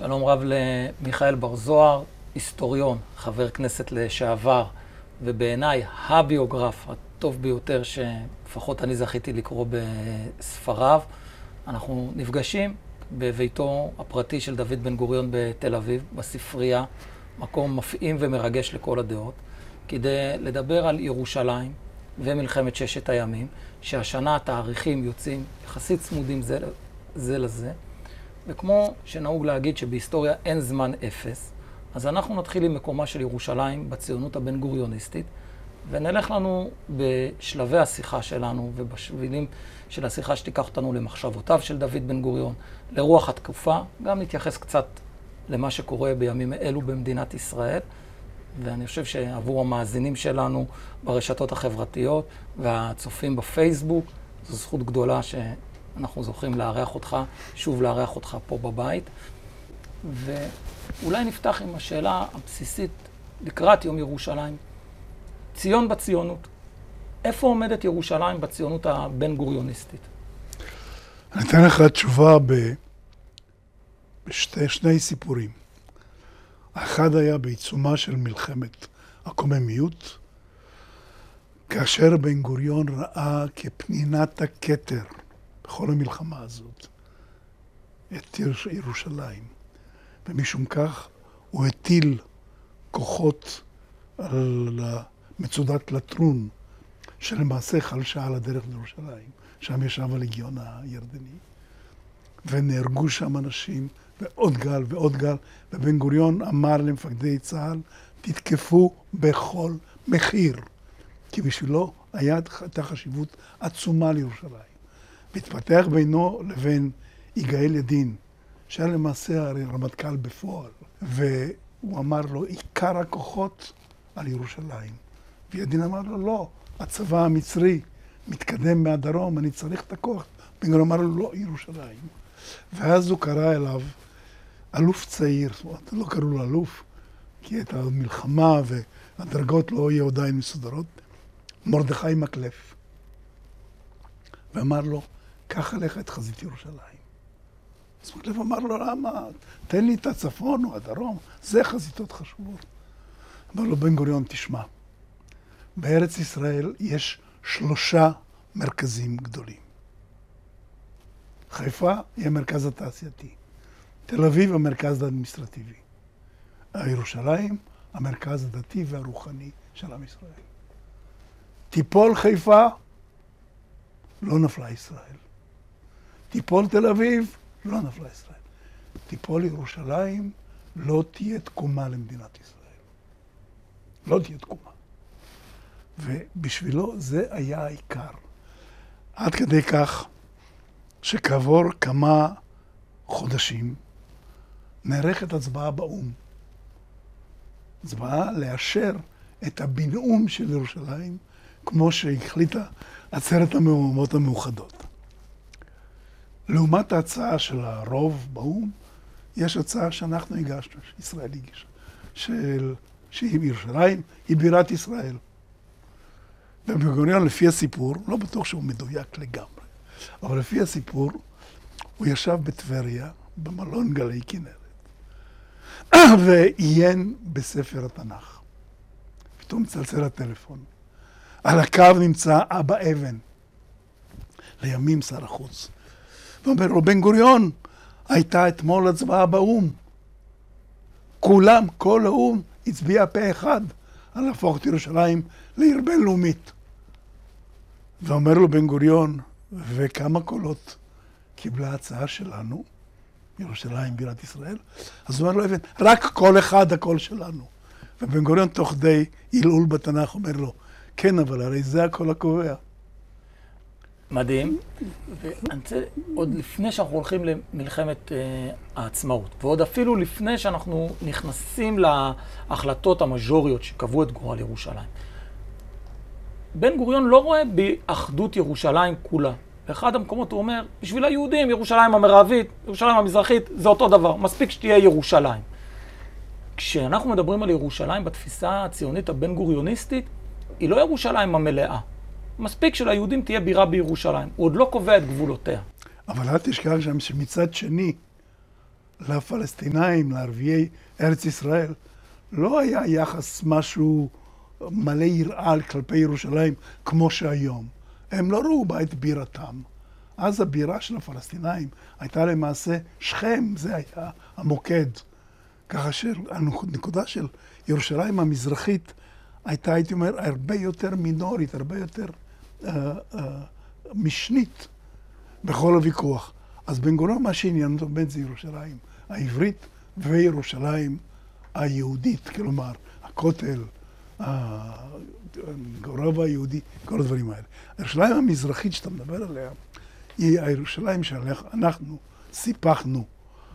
שלום רב למיכאל בר זוהר, היסטוריון, חבר כנסת לשעבר, ובעיניי הביוגרף הטוב ביותר שלפחות אני זכיתי לקרוא בספריו. אנחנו נפגשים בביתו הפרטי של דוד בן גוריון בתל אביב, בספרייה, מקום מפעים ומרגש לכל הדעות, כדי לדבר על ירושלים ומלחמת ששת הימים, שהשנה התאריכים יוצאים יחסית צמודים זה, זה לזה. וכמו שנהוג להגיד שבהיסטוריה אין זמן אפס, אז אנחנו נתחיל עם מקומה של ירושלים בציונות הבן-גוריוניסטית, ונלך לנו בשלבי השיחה שלנו ובשבילים של השיחה שתיקח אותנו למחשבותיו של דוד בן גוריון, לרוח התקופה, גם נתייחס קצת למה שקורה בימים אלו במדינת ישראל, ואני חושב שעבור המאזינים שלנו ברשתות החברתיות והצופים בפייסבוק, זו זכות גדולה ש... אנחנו זוכים לארח אותך, שוב לארח אותך פה בבית. ואולי נפתח עם השאלה הבסיסית לקראת יום ירושלים. ציון בציונות. איפה עומדת ירושלים בציונות הבן-גוריוניסטית? אני אתן לך תשובה. בשני סיפורים. האחד היה בעיצומה של מלחמת הקוממיות, כאשר בן גוריון ראה כפנינת הכתר בכל המלחמה הזאת את ירושלים. ומשום כך הוא הטיל כוחות על מצודת לטרון, שלמעשה חלשה על הדרך לירושלים. שם ישב הלגיון הירדני. ונהרגו שם אנשים, ועוד גל ועוד גל, ובן גוריון אמר למפקדי צה"ל, תתקפו בכל מחיר. כי בשבילו הייתה חשיבות עצומה לירושלים. והתפתח בינו לבין יגאל ידין, שהיה למעשה הרי רמטכ"ל בפועל, והוא אמר לו, עיקר הכוחות על ירושלים. וידין אמר לו, לא, הצבא המצרי מתקדם מהדרום, אני צריך את הכוח. בן אמר לו, לא, ירושלים. ואז הוא קרא אליו אלוף צעיר, זאת אומרת, לא קראו לו אלוף, כי הייתה מלחמה והדרגות לא היו עדיין מסודרות, מרדכי מקלף. ואמר לו, קח עליך את חזית ירושלים. אז מקלב אמר לו, למה? תן לי את הצפון או הדרום, זה חזיתות חשובות. אמר לו בן גוריון, תשמע, בארץ ישראל יש שלושה מרכזים גדולים. חיפה היא המרכז התעשייתי, תל אביב המרכז האדמיניסטרטיבי, ירושלים המרכז הדתי והרוחני של עם ישראל. תיפול חיפה, לא נפלה ישראל. תיפול תל אביב, לא נפלה ישראל. תיפול ירושלים, לא תהיה תקומה למדינת ישראל. לא תהיה תקומה. ובשבילו זה היה העיקר. עד כדי כך שכעבור כמה חודשים נערכת הצבעה באו"ם. הצבעה לאשר את הבינאום של ירושלים, כמו שהחליטה עצרת המאומות המאוחדות. לעומת ההצעה של הרוב באו"ם, יש הצעה שאנחנו הגשנו, שישראל הגישה, של, שהיא בירושלים, היא בירת ישראל. ובן לפי הסיפור, לא בטוח שהוא מדויק לגמרי, אבל לפי הסיפור, הוא ישב בטבריה, במלון גלי כנרת, ועיין בספר התנ"ך. פתאום מצלצל הטלפון. על הקו נמצא אבא אבן, לימים שר החוץ. ואומר לו, בן גוריון, הייתה אתמול הצבעה באו"ם. כולם, כל האו"ם, הצביע פה אחד על להפוך את ירושלים לעיר בינלאומית. ואומר לו בן גוריון, וכמה קולות קיבלה ההצעה שלנו, ירושלים בירת ישראל? אז הוא אומר לו, אבן, רק קול אחד הקול שלנו. ובן גוריון תוך די עילעול בתנ"ך אומר לו, כן, אבל הרי זה הקול הקובע. מדהים. ואני רוצה, עוד לפני שאנחנו הולכים למלחמת uh, העצמאות, ועוד אפילו לפני שאנחנו נכנסים להחלטות המז'וריות שקבעו את גורל ירושלים, בן גוריון לא רואה באחדות ירושלים כולה. באחד המקומות הוא אומר, בשביל היהודים, ירושלים המרעבית, ירושלים המזרחית, זה אותו דבר, מספיק שתהיה ירושלים. כשאנחנו מדברים על ירושלים בתפיסה הציונית הבן-גוריוניסטית, היא לא ירושלים המלאה. מספיק שליהודים תהיה בירה בירושלים. הוא עוד לא קובע את גבולותיה. אבל אל תשכח שם שמצד שני, לפלסטינאים, לערביי ארץ ישראל, לא היה יחס משהו מלא יראה כלפי ירושלים כמו שהיום. הם לא ראו בה את בירתם. אז הבירה של הפלסטינאים הייתה למעשה שכם, זה היה המוקד. ככה שהנקודה של ירושלים המזרחית הייתה, הייתי אומר, הרבה יותר מינורית, הרבה יותר uh, uh, משנית בכל הוויכוח. אז בן גוריון, מה שעניין אותו באמת זה ירושלים העברית וירושלים היהודית, כלומר, הכותל, הרובע היהודי, כל הדברים האלה. ירושלים המזרחית שאתה מדבר עליה, היא הירושלים שאנחנו סיפחנו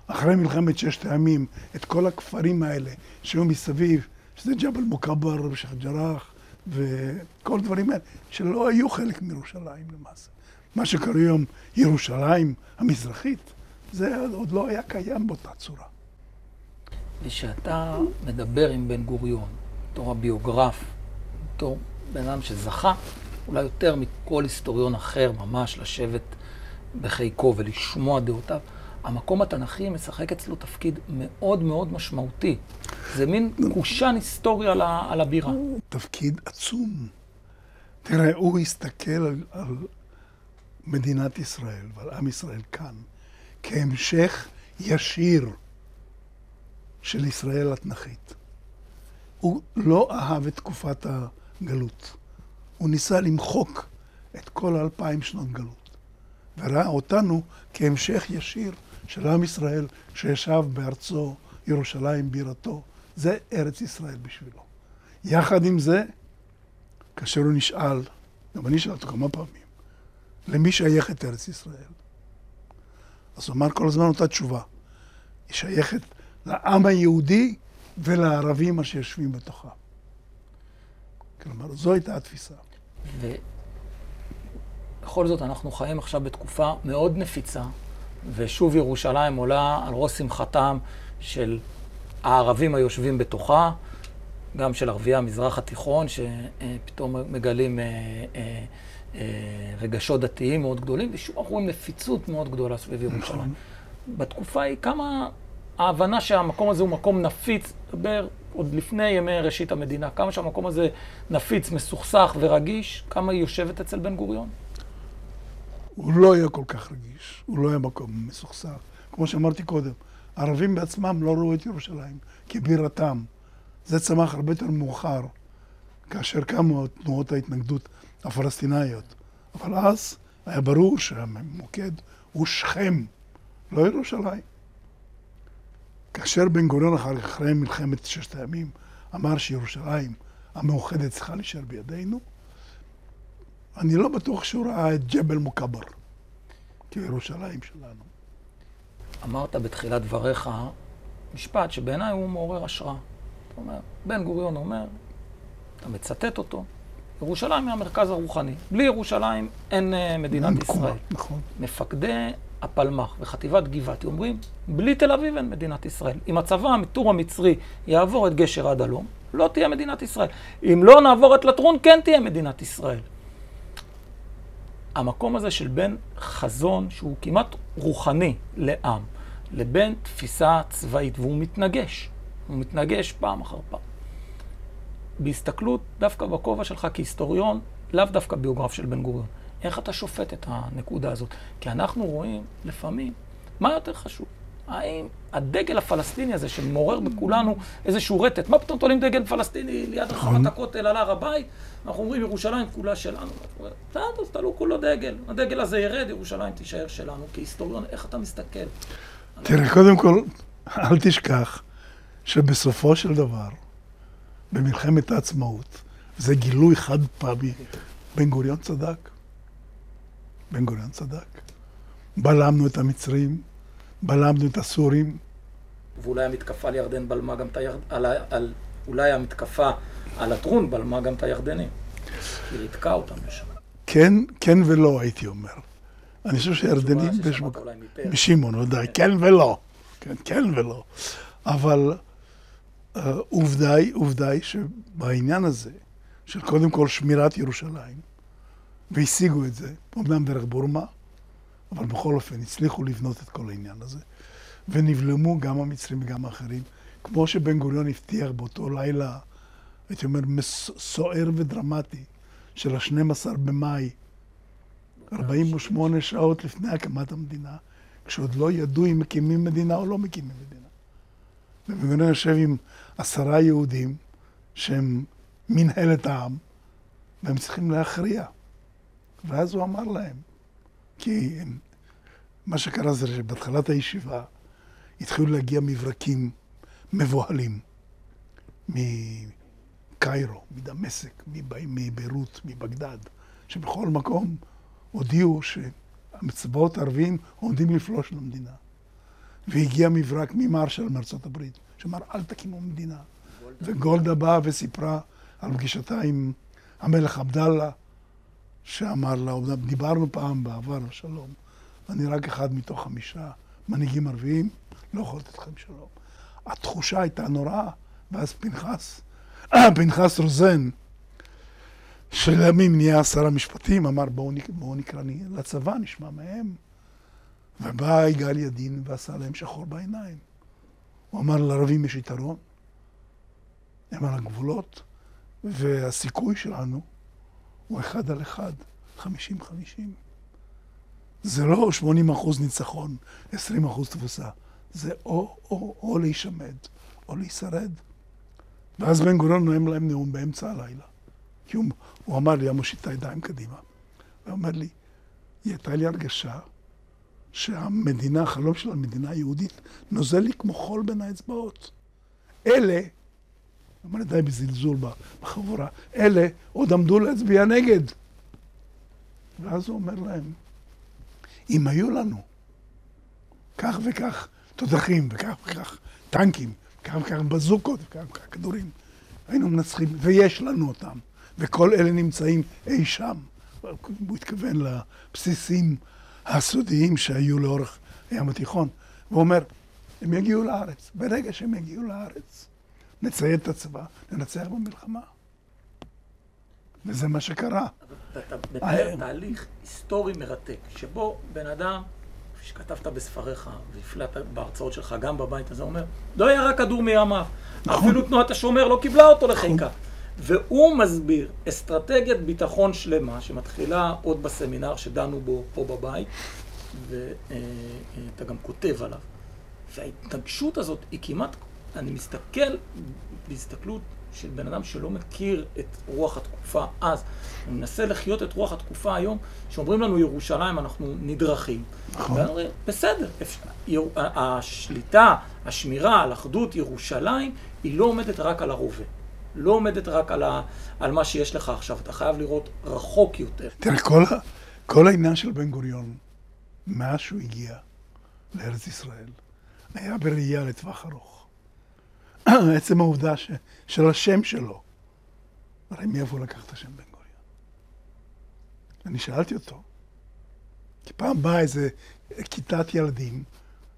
אחרי מלחמת ששת הימים את כל הכפרים האלה שהיו מסביב, שזה ג'בל מוכבר ושייח' ג'ראח וכל הדברים האלה, שלא היו חלק מירושלים למעשה. מה שקורה היום ירושלים המזרחית, זה עוד לא היה קיים באותה צורה. וכשאתה מדבר עם בן גוריון, בתור הביוגרף, בתור בן אדם שזכה, אולי יותר מכל היסטוריון אחר, ממש לשבת בחיקו ולשמוע דעותיו, המקום התנ"כי משחק אצלו תפקיד מאוד מאוד משמעותי. זה מין קושן היסטורי על, על הבירה. תפקיד עצום. תראה, הוא הסתכל על, על מדינת ישראל ועל עם ישראל כאן כהמשך ישיר של ישראל התנ"כית. הוא לא אהב את תקופת הגלות. הוא ניסה למחוק את כל האלפיים שנות גלות, וראה אותנו כהמשך ישיר של עם ישראל שישב בארצו, ירושלים בירתו. זה ארץ ישראל בשבילו. יחד עם זה, כאשר הוא נשאל, גם אני שאלתי כמה פעמים, למי שייכת ארץ ישראל? אז הוא אמר כל הזמן אותה תשובה. היא שייכת לעם היהודי ולערבים אשר יושבים בתוכה. כלומר, זו הייתה התפיסה. ובכל זאת, אנחנו חיים עכשיו בתקופה מאוד נפיצה, ושוב ירושלים עולה על ראש שמחתם של הערבים היושבים בתוכה, גם של ערביי המזרח התיכון, שפתאום מגלים אה, אה, אה, רגשות דתיים מאוד גדולים, ושוב אנחנו רואים נפיצות מאוד גדולה סביב ירושלים. נכון. בתקופה היא כמה ההבנה שהמקום הזה הוא מקום נפיץ, דבר עוד לפני ימי ראשית המדינה, כמה שהמקום הזה נפיץ, מסוכסך ורגיש, כמה היא יושבת אצל בן גוריון? הוא לא היה כל כך רגיש, הוא לא היה מקום מסוכסך. כמו שאמרתי קודם, הערבים בעצמם לא ראו את ירושלים כבירתם. זה צמח הרבה יותר מאוחר, כאשר קמו תנועות ההתנגדות הפלסטיניות. אבל אז היה ברור שהמוקד הוא שכם, לא ירושלים. כאשר בן גוריון אחרי מלחמת ששת הימים אמר שירושלים המאוחדת צריכה להישאר בידינו, אני לא בטוח שהוא ראה את ג'בל מוכבר כירושלים שלנו. אמרת בתחילת דבריך משפט שבעיניי הוא מעורר השראה. זאת אומרת, בן גוריון אומר, אתה מצטט אותו, ירושלים היא המרכז הרוחני. בלי ירושלים אין uh, מדינת ישראל. נכון. מפקדי הפלמ"ח וחטיבת גבעתי אומרים, בלי תל אביב אין מדינת ישראל. אם הצבא המטור המצרי יעבור את גשר עד הלום, לא תהיה מדינת ישראל. אם לא נעבור את לטרון, כן תהיה מדינת ישראל. המקום הזה של בין חזון שהוא כמעט רוחני לעם, לבין תפיסה צבאית, והוא מתנגש. הוא מתנגש פעם אחר פעם. בהסתכלות דווקא בכובע שלך כהיסטוריון, לאו דווקא ביוגרף של בן גוריון. איך אתה שופט את הנקודה הזאת? כי אנחנו רואים לפעמים מה יותר חשוב. האם הדגל הפלסטיני הזה שמעורר בכולנו איזשהו רטט, מה פתאום תולים דגל פלסטיני ליד רחבת נכון. הכותל על הר הבית? אנחנו אומרים ירושלים כולה שלנו. בסדר, אז תלו כולו דגל. הדגל הזה ירד, ירושלים תישאר שלנו. כהיסטוריון, איך אתה מסתכל? תראה, קודם כל, אל תשכח שבסופו של דבר, במלחמת העצמאות, זה גילוי חד פעמי, בן גוריון צדק. בן גוריון צדק. בלמנו את המצרים, בלמנו את הסורים. ואולי המתקפה על ירדן בלמה גם את הירדנים, על, על, אולי המתקפה על הטרון בלמה גם את הירדנים. היא ריתקה אותם לשם. כן, כן ולא, הייתי אומר. אני חושב שהירדנים... משמעון, ודאי, כן ולא. כן, כן ולא. אבל uh, עובדה היא, עובדה היא שבעניין הזה, של קודם כל שמירת ירושלים, והשיגו את זה, אמנם דרך בורמה, אבל בכל אופן הצליחו לבנות את כל העניין הזה. ונבלמו גם המצרים וגם האחרים. כמו שבן גוריון הבטיח באותו לילה, הייתי אומר, סוער ודרמטי, של ה-12 במאי, 48 שעות לפני הקמת המדינה, כשעוד לא ידעו אם מקימים מדינה או לא מקימים מדינה. ובן גוריון יושב עם עשרה יהודים, שהם מנהלת העם, והם צריכים להכריע. ואז הוא אמר להם, כי מה שקרה זה שבהתחלת הישיבה התחילו להגיע מברקים מבוהלים מקיירו, מדמשק, מביירות, מבגדד, שבכל מקום הודיעו שהמצבאות הערביים עומדים לפלוש למדינה. והגיע מברק ממרשל מארצות הברית, שאמר, אל תקימו מדינה. וגולדה באה וסיפרה על פגישתה עם המלך עבדאללה, שאמר לה, דיברנו פעם בעבר על שלום, אני רק אחד מתוך חמישה מנהיגים ערביים, לא יכול לתת לכם שלום. התחושה הייתה נוראה, ואז פנחס, פנחס רוזן, שלימים נהיה שר המשפטים, אמר בואו בוא נקרא לצבא, נשמע מהם. ובא יגאל ידין ועשה להם שחור בעיניים. הוא אמר לערבים יש יתרון, הם על הגבולות, והסיכוי שלנו הוא אחד על אחד, חמישים חמישים. זה לא 80 אחוז ניצחון, 20 אחוז תבוסה. זה או, או, או להישמד, או להישרד. ואז בן גוריון נואם להם נאום באמצע הלילה. כי הוא, הוא אמר לי, היה מושיט הידיים קדימה. הוא אומר לי, הייתה לי הרגשה שהמדינה, החלום של המדינה היהודית, נוזל לי כמו חול בין האצבעות. אלה, אמר לי די בזלזול בחבורה, אלה עוד עמדו להצביע נגד. ואז הוא אומר להם, אם היו לנו כך וכך תותחים, וכך וכך טנקים, וכך וכך בזוקות, וכך וכך כדורים, היינו מנצחים, ויש לנו אותם, וכל אלה נמצאים אי שם. הוא התכוון לבסיסים הסודיים שהיו לאורך הים התיכון. הוא אומר, הם יגיעו לארץ. ברגע שהם יגיעו לארץ, נצייד את הצבא, ננצח במלחמה. וזה מה שקרה. אתה מתאר תהליך היסטורי מרתק, שבו בן אדם, שכתבת בספריך והפלאת בהרצאות שלך, גם בבית הזה, אומר, לא היה רק כדור מימיו. נכון. אפילו תנועת השומר לא קיבלה אותו לחיקה. נכון. והוא מסביר אסטרטגיית ביטחון שלמה, שמתחילה עוד בסמינר שדנו בו פה בבית, ואתה גם כותב עליו. וההתנגשות הזאת היא כמעט, אני מסתכל בהסתכלות של בן אדם שלא מכיר את רוח התקופה אז. הוא מנסה לחיות את רוח התקופה היום, שאומרים לנו ירושלים, אנחנו נדרכים. נכון. בסדר, השליטה, השמירה על אחדות ירושלים, היא לא עומדת רק על הרובה. לא עומדת רק על, ה, על מה שיש לך עכשיו, אתה חייב לראות רחוק יותר. תראה, כל, כל העניין של בן גוריון, מאז שהוא הגיע לארץ ישראל, היה בראייה לטווח ארוך. עצם העובדה ש, של השם שלו. הרי מאיפה לקח את השם בן גוריון? אני שאלתי אותו, כי פעם באה איזה כיתת ילדים,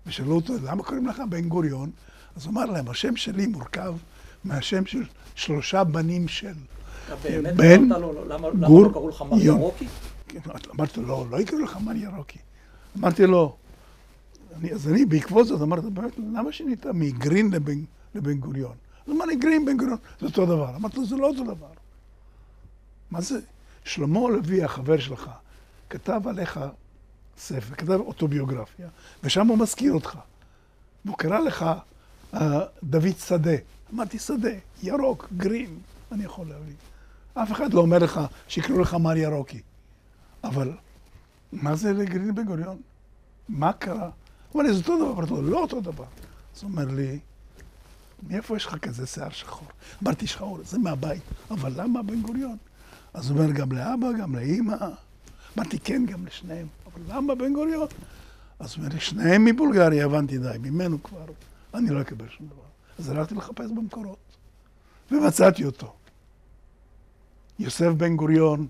ושאלו אותו, למה קוראים לך בן גוריון? אז הוא אמר להם, השם שלי מורכב מהשם של שלושה בנים של... בן, לא, גור? כן, אמרתי לו, לא, לא יקראו לך מר ירוקי. אמרתי לו, אז אני בעקבות זאת אמרתי, באמת, למה שינית מגרין לבן, לבן גוריון? אז גרין בן גוריון, זה אותו דבר. אמרתי לו, זה לא אותו דבר. מה זה? שלמה לוי, החבר שלך, כתב עליך ספר, כתב אוטוביוגרפיה, ושם הוא מזכיר אותך. והוא קרא לך uh, דוד שדה. אמרתי, שדה, ירוק, גרין, אני יכול להבין. אף אחד לא אומר לך שיקראו לך מר ירוקי. אבל מה זה לגרין בן גוריון? מה קרה? הוא אומר לי, זה אותו דבר, אמרתי לו, לא אותו דבר. אז הוא אומר לי, מאיפה יש לך כזה שיער שחור? אמרתי, שחור, זה מהבית. אבל למה בן גוריון? אז הוא אומר, גם לאבא, גם לאימא. אמרתי, כן, גם לשניהם. אבל למה בן גוריון? אז הוא אומר שניהם מבולגריה, הבנתי די, ממנו כבר, אני לא אקבל שום דבר. אז הלכתי לחפש במקורות, ומצאתי אותו. יוסף בן גוריון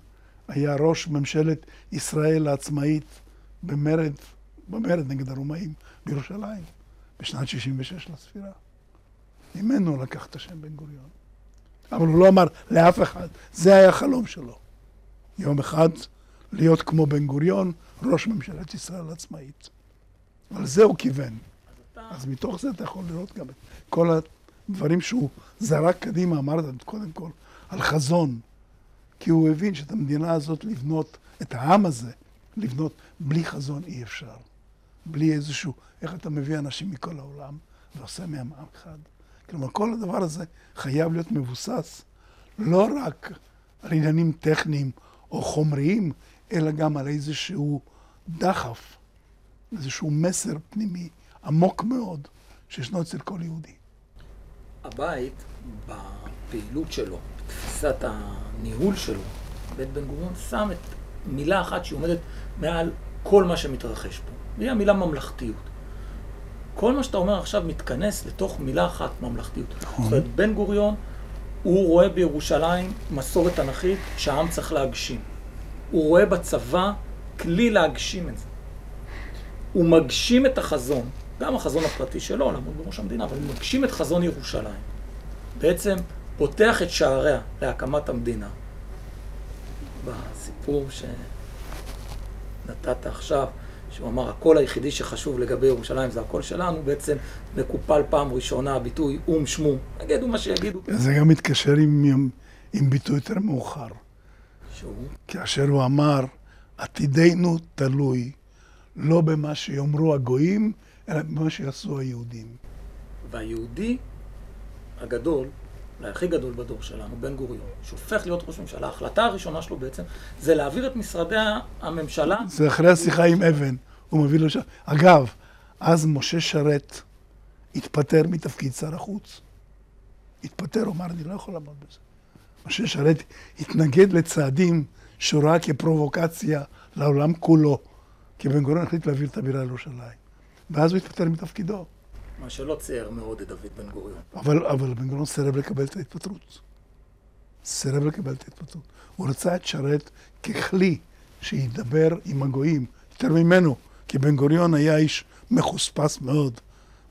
היה ראש ממשלת ישראל העצמאית במרד, במרד נגד הרומאים בירושלים, בשנת 66 לספירה. ממנו לקח את השם בן גוריון. אבל הוא לא אמר לאף אחד, זה היה החלום שלו. יום אחד להיות כמו בן גוריון, ראש ממשלת ישראל העצמאית. על זה הוא כיוון. אז מתוך זה אתה יכול לראות גם את כל הדברים שהוא זרק קדימה, אמרת קודם כל, על חזון. כי הוא הבין שאת המדינה הזאת לבנות, את העם הזה, לבנות בלי חזון אי אפשר. בלי איזשהו, איך אתה מביא אנשים מכל העולם ועושה מהם עם אחד. כלומר, כל הדבר הזה חייב להיות מבוסס לא רק על עניינים טכניים או חומריים, אלא גם על איזשהו דחף, איזשהו מסר פנימי עמוק מאוד שישנו אצל כל יהודי. הבית, בפעילות שלו, בתפיסת הניהול שלו, בית בן גוריון שם את מילה אחת שעומדת מעל כל מה שמתרחש פה, והיא המילה ממלכתיות. כל מה שאתה אומר עכשיו מתכנס לתוך מילה אחת, ממלכתיות. נכון. זאת אומרת, בן גוריון, הוא רואה בירושלים מסורת תנכית שהעם צריך להגשים. הוא רואה בצבא כלי להגשים את זה. הוא מגשים את החזון, גם החזון הפרטי שלו, לעמוד בראש המדינה, אבל הוא מגשים את חזון ירושלים. בעצם פותח את שעריה להקמת המדינה. בסיפור שנתת עכשיו, שהוא אמר, הקול היחידי שחשוב לגבי ירושלים זה הקול שלנו, בעצם מקופל פעם ראשונה הביטוי אום שמו. יגידו מה שיגידו. זה גם מתקשר עם, עם, עם ביטוי יותר מאוחר. שהוא כאשר הוא אמר, עתידנו תלוי לא במה שיאמרו הגויים, אלא במה שיעשו היהודים. והיהודי הגדול, אולי הכי גדול בדור שלנו, בן גוריון, שהופך להיות ראש ממשלה, ההחלטה הראשונה שלו בעצם, זה להעביר את משרדי הממשלה. זה אחרי השיחה עם אבן, הוא מביא לו שם. אגב, אז משה שרת התפטר מתפקיד שר החוץ. התפטר, הוא אמר, אני לא יכול לעמוד בזה. משה שרת התנגד לצעדים שהוא ראה כפרובוקציה לעולם כולו, כי בן גוריון החליט להעביר את הבירה לירושלים. ואז הוא התפטר מתפקידו. מה שלא צייר מאוד את דוד בן גוריון. אבל, אבל בן גוריון סירב לקבל את ההתפטרות. סירב לקבל את ההתפטרות. הוא רצה את שרת ככלי שידבר עם הגויים, יותר ממנו, כי בן גוריון היה איש מחוספס מאוד.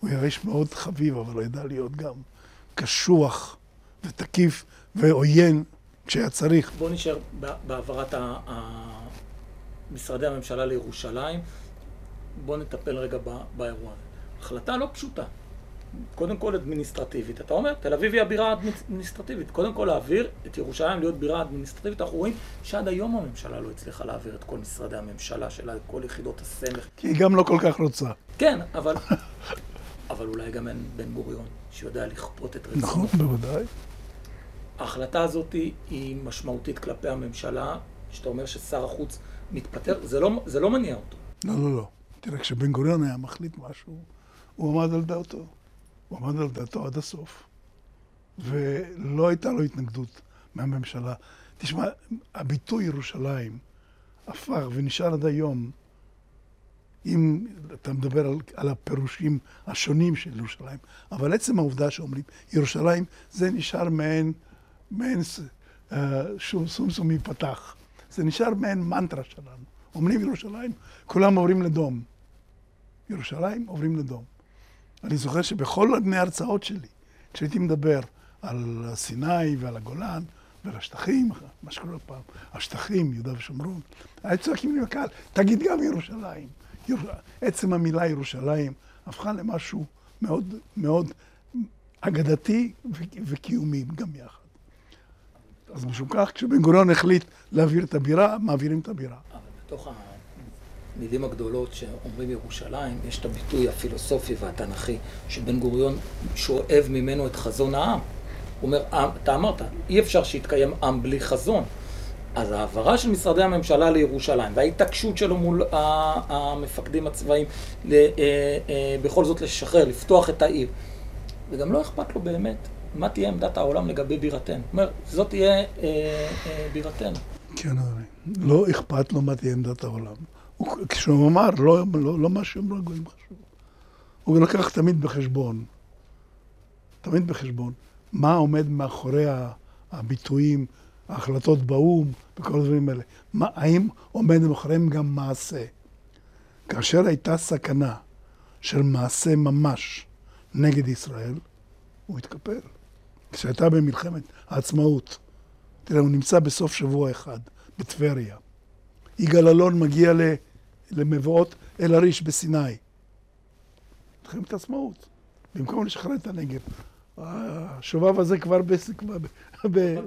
הוא היה איש מאוד חביב, אבל הוא ידע להיות גם קשוח ותקיף ועוין כשהיה צריך. בואו נשאר בהעברת משרדי הממשלה לירושלים. בואו נטפל רגע באירוע הזה. החלטה לא פשוטה. קודם כל אדמיניסטרטיבית. אתה אומר, תל אביב היא הבירה האדמיניסטרטיבית. קודם כל להעביר את ירושלים להיות בירה אדמיניסטרטיבית. אנחנו רואים שעד היום הממשלה לא הצליחה להעביר את כל משרדי הממשלה שלה, את כל יחידות הסמך. כי היא גם לא כל כך רוצה. כן, אבל... אבל אולי גם אין בן גוריון שיודע לכפות את רצונו. נכון, בוודאי. ההחלטה הזאת היא משמעותית כלפי הממשלה, שאתה אומר ששר החוץ מתפטר, זה לא, זה לא מניע אותו. לא, לא, לא. תראה, כשבן גוריון היה מחליט משהו, הוא עמד על דעתו. הוא עמד על דעתו עד הסוף. ולא הייתה לו התנגדות מהממשלה. תשמע, הביטוי ירושלים הפך ונשאר עד היום, אם אתה מדבר על, על הפירושים השונים של ירושלים, אבל עצם העובדה שאומרים ירושלים, זה נשאר מעין, מעין uh, שום סומסום ייפתח. זה נשאר מעין מנטרה שלנו. אומרים ירושלים, כולם עוברים לדום. ירושלים עוברים לדום. אני זוכר שבכל מיני הרצאות שלי, כשהייתי מדבר על סיני ועל הגולן ועל השטחים, מה שקורה פעם, השטחים, יהודה ושומרון, היו צועקים לי בקהל, תגיד גם ירושלים. יר... עצם המילה ירושלים הפכה למשהו מאוד מאוד אגדתי ו... וקיומי גם יחד. אז משום כך, כשבן גוריון החליט להעביר את הבירה, מעבירים את הבירה. אבל בתוך המילים הגדולות שאומרים ירושלים, יש את הביטוי הפילוסופי והתנ"כי, שבן גוריון שואב ממנו את חזון העם. הוא אומר, אתה אמרת, אי אפשר שיתקיים עם בלי חזון. אז ההעברה של משרדי הממשלה לירושלים וההתעקשות שלו מול המפקדים הצבאיים בכל זאת לשחרר, לפתוח את העיר, וגם לא אכפת לו באמת מה תהיה עמדת העולם לגבי בירתנו. הוא אומר, זאת תהיה אה, אה, בירתנו. כן, אדוני. לא אכפת לו מה תהיה עמדת העולם. הוא, כשהוא אמר, לא, לא, לא מה שאומרו הגויים חשוב. הוא לקח תמיד בחשבון, תמיד בחשבון, מה עומד מאחורי הביטויים, ההחלטות באו"ם וכל הדברים האלה. מה, האם עומד מאחוריהם גם מעשה? כאשר הייתה סכנה של מעשה ממש נגד ישראל, הוא התקפל. כשהייתה במלחמת העצמאות, תראה, הוא נמצא בסוף שבוע אחד, בטבריה. יגאל אלון מגיע למבואות אל-עריש בסיני. מלחמת העצמאות. במקום לשחרר את הנגב. השובב הזה כבר ב... כבר ב... ב...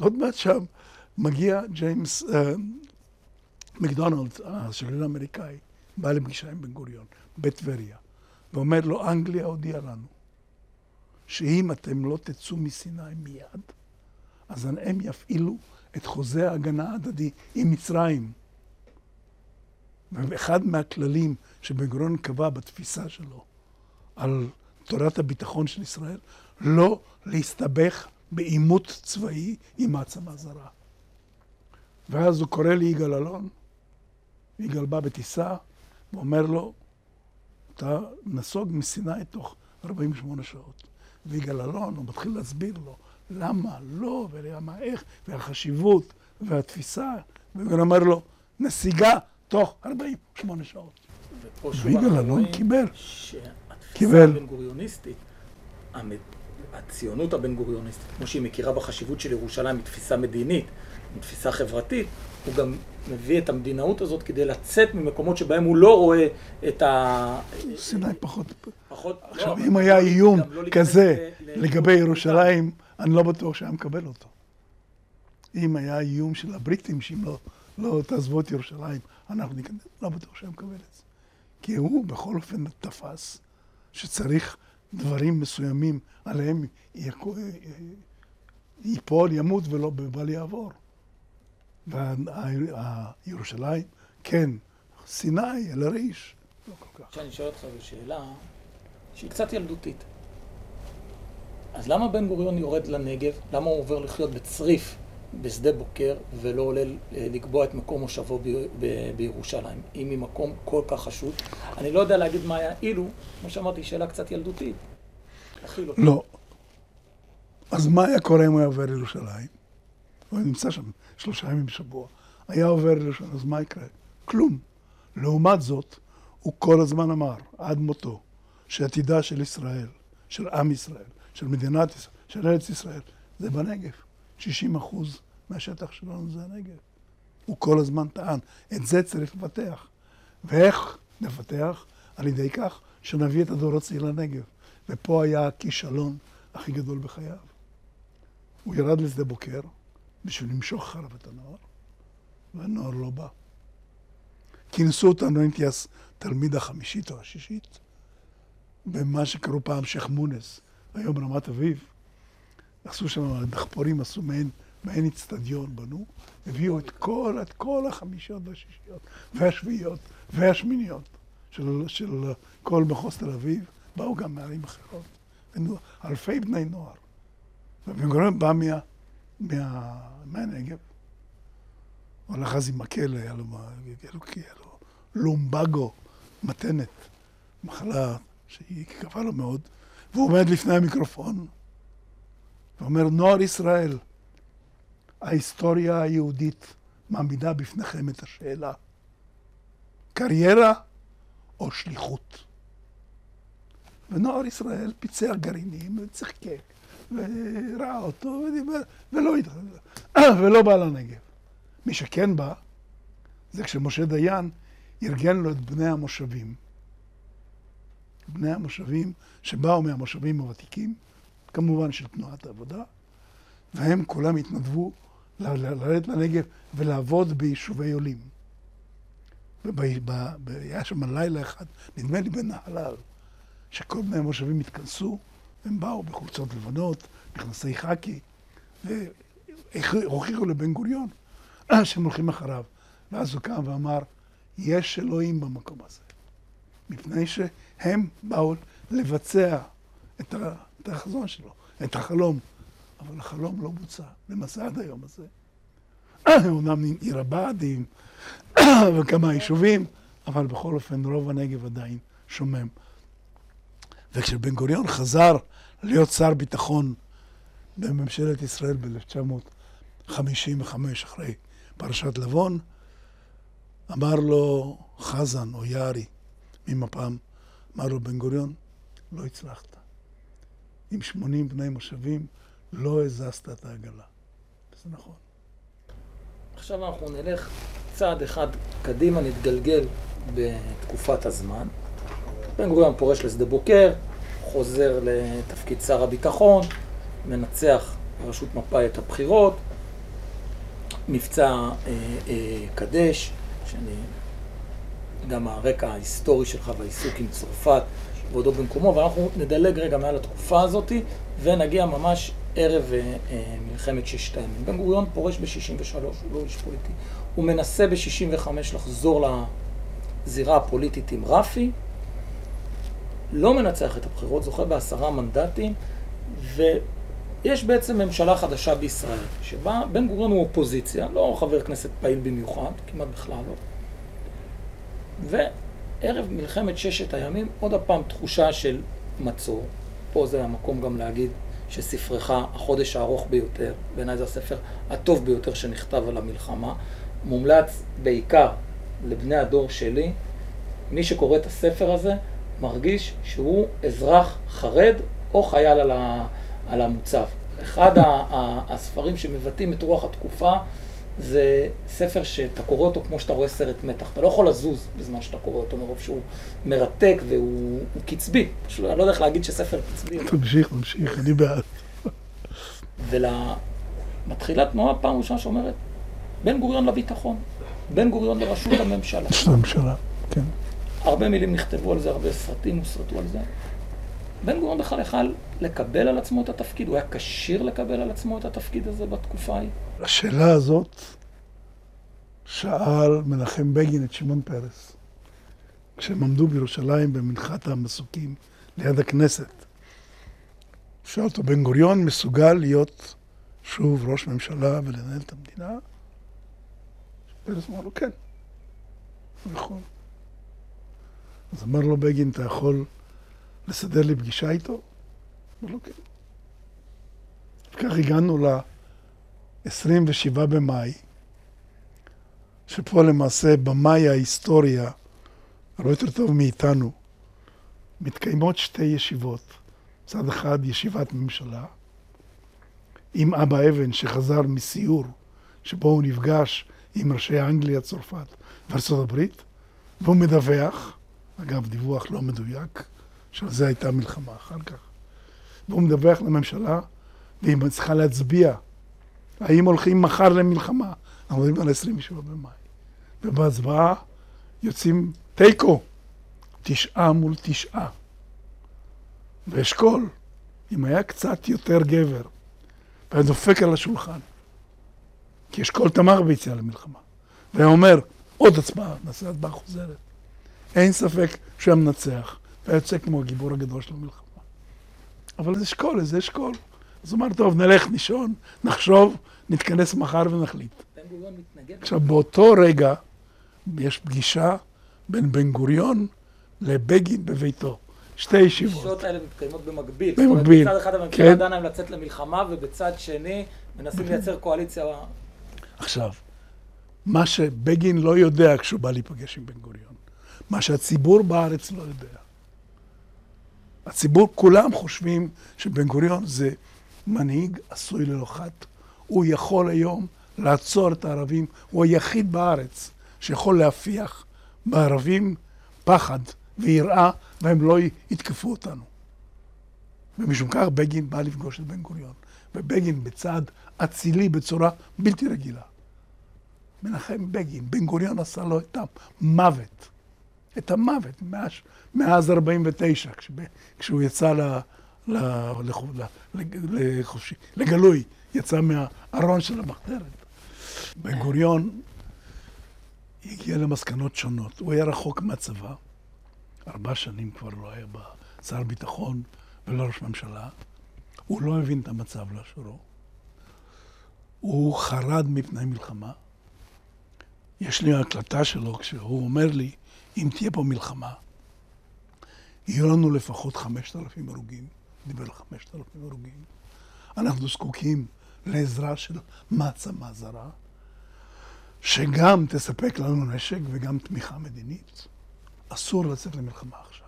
עוד מעט שם מגיע ג'יימס אה, מקדונלד, השגריר האמריקאי, בא לפגישה עם בן גוריון בטבריה, ואומר לו, אנגליה הודיעה לנו שאם אתם לא תצאו מסיני מיד, אז הם יפעילו את חוזה ההגנה ההדדי עם מצרים. ואחד מהכללים שבן גוריון קבע בתפיסה שלו על תורת הביטחון של ישראל, לא להסתבך בעימות צבאי עם מעצמה זרה. ואז הוא קורא ליגאל אלון, יגאל בא בטיסה, ואומר לו, אתה נסוג מסיני תוך 48 שעות. ויגאל אלון, הוא מתחיל להסביר לו למה לא, ולמה איך, והחשיבות, והתפיסה, ויגאל אומר לו, נסיגה תוך 48 שעות. ויגאל אלון קיבל. שהתפיסה הבן-גוריוניסטית, הציונות הבן-גוריוניסטית, כמו שהיא מכירה בחשיבות של ירושלים, היא תפיסה מדינית, היא תפיסה חברתית, הוא גם מביא את המדינאות הזאת כדי לצאת ממקומות שבהם הוא לא רואה את ה... סיני פחות... פחות... עכשיו, לא, אם היה איום לא כזה לגבי ירושלים, אני לא בטוח שהיה מקבל אותו. אם היה איום של הבריטים, שאם לא, לא תעזבו את ירושלים, אנחנו ניכנס, לא בטוח שהיה מקבל את זה. כי הוא בכל אופן תפס שצריך דברים מסוימים עליהם ייפול, ימות ולא בל יעבור. וירושלים, כן, סיני, אל-עריש, לא כל כך. עכשיו אני שואל אותך שאלה שהיא קצת ילדותית. אז למה בן גוריון יורד לנגב? למה הוא עובר לחיות בצריף בשדה בוקר ולא עולה לקבוע את מקום מושבו בירושלים? אם היא מקום כל כך חשוב. אני לא יודע להגיד מה היה אילו, כמו שאמרתי, שאלה קצת ילדותית. לא. אז מה היה קורה אם הוא היה עובר לירושלים? הוא נמצא שם שלושה ימים בשבוע. היה עובר לירושלים, אז מה יקרה? כלום. לעומת זאת, הוא כל הזמן אמר, עד מותו, שעתידה של ישראל, של עם ישראל, של מדינת ישראל, של ארץ ישראל, זה בנגב. 60 אחוז מהשטח שלנו זה הנגב. הוא כל הזמן טען, את זה צריך לפתח. ואיך נפתח? על ידי כך שנביא את הדור הצעיר לנגב. ופה היה הכישלון הכי גדול בחייו. הוא ירד לשדה בוקר בשביל למשוך אחריו את הנוער, והנוער לא בא. כינסו אותנו, הייתי אז תלמיד החמישית או השישית, במה שקראו פעם שייח' מונס, היום רמת אביב. עשו שם, דחפורים עשו מעין, מעין אצטדיון, בנו, הביאו את כל, את כל החמישיות והשישיות, והשביעיות, והשמיניות של, של כל מחוז תל אביב, באו גם מערים אחרות. אלפי בני נוער. ובן בא מה, מה, מהנגב. הוא הלך אז עם מקל, היה לו, היה לו, היה לו לומבגו, מתנת, מחלה שהיא קפה לו מאוד, והוא עומד לפני המיקרופון ואומר, נוער ישראל, ההיסטוריה היהודית מעמידה בפניכם את השאלה, קריירה או שליחות? ונוער ישראל פיצח גרעינים וצחקק וראה אותו ודיבר, ולא, ולא בא לנגב. מי שכן בא, זה כשמשה דיין ארגן לו את בני המושבים. בני המושבים שבאו מהמושבים הוותיקים, כמובן של תנועת העבודה, והם כולם התנדבו לרדת לנגב ולעבוד ביישובי עולים. והיה שם לילה אחד, נדמה לי בנהלל, שכל בני המושבים התכנסו, הם באו בחולצות לבנות, מכנסי חאקי, והוכיחו לבן גוריון שהם הולכים אחריו. ואז הוא קם ואמר, יש אלוהים במקום הזה. מפני שהם באו לבצע את, החזון שלו, את החלום. אבל החלום לא בוצע, למעשה עד היום הזה. אומנם עיר הבה"דים וכמה יישובים, אבל בכל אופן רוב הנגב עדיין שומם. וכשבן גוריון חזר להיות שר ביטחון בממשלת ישראל ב-1955, אחרי פרשת לבון, אמר לו חזן או יערי ממפ"ם, אמר לו בן גוריון, לא הצלחת. עם 80 בני מושבים לא הזזת את העגלה. זה נכון. עכשיו אנחנו נלך צעד אחד קדימה, נתגלגל בתקופת הזמן. בן גוריון פורש לשדה בוקר, חוזר לתפקיד שר הביטחון, מנצח בראשות מפא"י את הבחירות, מבצע אה, אה, קדש, שאני, גם הרקע ההיסטורי שלך והעיסוק עם צרפת, ועודו במקומו, ואנחנו נדלג רגע מעל התקופה הזאת, ונגיע ממש ערב אה, אה, מלחמת ששת הימים. בן גוריון פורש ב-63, הוא לא איש פוליטי. הוא מנסה ב-65 לחזור לזירה הפוליטית עם רפי, לא מנצח את הבחירות, זוכה בעשרה מנדטים, ויש בעצם ממשלה חדשה בישראל, שבה בן גוריון הוא אופוזיציה, לא חבר כנסת פעיל במיוחד, כמעט בכלל לא. וערב מלחמת ששת הימים, עוד הפעם תחושה של מצור. פה זה המקום גם להגיד שספרך, החודש הארוך ביותר, בעיניי זה הספר הטוב ביותר שנכתב על המלחמה, מומלץ בעיקר לבני הדור שלי. מי שקורא את הספר הזה מרגיש שהוא אזרח חרד או חייל על, המוצב. אחד הספרים שמבטאים את רוח התקופה זה ספר שאתה קורא אותו כמו שאתה רואה סרט מתח. אתה לא יכול לזוז בזמן שאתה קורא אותו מרוב שהוא מרתק והוא קצבי. פשוט אני לא יודע איך להגיד שספר קצבי. תמשיך, תמשיך, אני בעד. ומתחילה תנועה פעם ראשונה שאומרת, בן גוריון לביטחון, בן גוריון לראשות הממשלה. הממשלה, כן. הרבה מילים נכתבו על זה, הרבה סרטים הוסרטו על זה. בן גוריון בכלל יכל לקבל על עצמו את התפקיד, הוא היה כשיר לקבל על עצמו את התפקיד הזה בתקופה ההיא. השאלה הזאת שאל מנחם בגין את שמעון פרס, כשהם עמדו בירושלים במנחת המסוקים ליד הכנסת. שאל אותו, בן גוריון מסוגל להיות שוב ראש ממשלה ולנהל את המדינה? פרס אמר לו, כן, הוא יכול. אז אמר לו בגין, אתה יכול לסדר לי פגישה איתו? אמר לו, כן. וכך הגענו ל-27 במאי, שפה למעשה במאי ההיסטוריה, הרבה יותר טוב מאיתנו, מתקיימות שתי ישיבות. מצד אחד ישיבת ממשלה, עם אבא אבן שחזר מסיור שבו הוא נפגש עם ראשי אנגליה, צרפת וארצות הברית, והוא מדווח, אגב, דיווח לא מדויק, שעל זה הייתה מלחמה אחר כך, והוא מדווח לממשלה, והיא צריכה להצביע האם הולכים מחר למלחמה. מדברים על 27 במאי. ובהצבעה יוצאים תיקו, תשעה מול תשעה. ואשכול, אם היה קצת יותר גבר, והיה דופק על השולחן, כי אשכול תמך ביציאה למלחמה, והיה אומר, עוד הצבעה, נעשה הצבעה חוזרת. אין ספק שהוא היה מנצח, והיה יוצא כמו הגיבור הגדול של המלחמה. אבל זה אשכול, זה אשכול. אז הוא אמר, טוב, נלך לישון, נחשוב, נתכנס מחר ונחליט. עכשיו, באותו רגע יש פגישה בין בן גוריון לבגין בביתו. שתי ישיבות. הפגישות האלה מתקיימות במקביל. במקביל, מצד אחד הממשלה כן. דנה אם לצאת למלחמה, ובצד שני מנסים לייצר קואליציה. עכשיו, מה שבגין לא יודע כשהוא בא להיפגש עם בן גוריון, מה שהציבור בארץ לא יודע. הציבור, כולם חושבים שבן גוריון זה מנהיג עשוי ללא חת. הוא יכול היום לעצור את הערבים, הוא היחיד בארץ שיכול להפיח בערבים פחד ויראה, והם לא יתקפו אותנו. ומשום כך בגין בא לפגוש את בן גוריון, ובגין בצעד אצילי בצורה בלתי רגילה. מנחם בגין, בן גוריון עשה לו את המוות, את המוות מאז, מאז 49, כשהוא יצא ל, ל, ל, לחופשי, לגלוי, יצא מהארון של המחתרת. בן גוריון הגיע למסקנות שונות. הוא היה רחוק מהצבא, ארבע שנים כבר לא היה שר ביטחון ולא ראש ממשלה. הוא לא הבין את המצב לאשורו. הוא חרד מפני מלחמה. יש לי הקלטה שלו כשהוא אומר לי, אם תהיה פה מלחמה, יהיו לנו לפחות חמשת אלפים הרוגים. דיבר על חמשת אלפים הרוגים. אנחנו זקוקים לעזרה של מעצמה זרה, שגם תספק לנו נשק וגם תמיכה מדינית. אסור לצאת למלחמה עכשיו.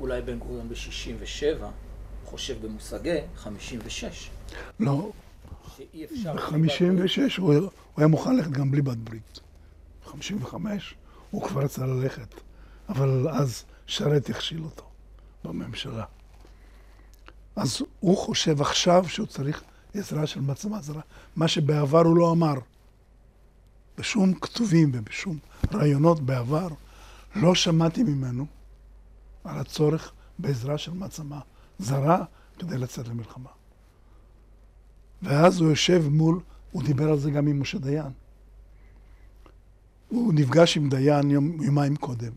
אולי בן גוריון ב-67 חושב במושגי 56. לא. שאי אפשר... ב-56 הוא, הוא היה מוכן ללכת גם בלי בת ברית. ב-55 הוא כבר רצה ללכת. אבל אז שרת הכשיל אותו בממשלה. אז הוא חושב עכשיו שהוא צריך עזרה של מעצמה זרה, מה שבעבר הוא לא אמר. בשום כתובים ובשום רעיונות בעבר לא שמעתי ממנו על הצורך בעזרה של מעצמה זרה כדי לצאת למלחמה. ואז הוא יושב מול, הוא דיבר על זה גם עם משה דיין. הוא נפגש עם דיין יום, יומיים קודם.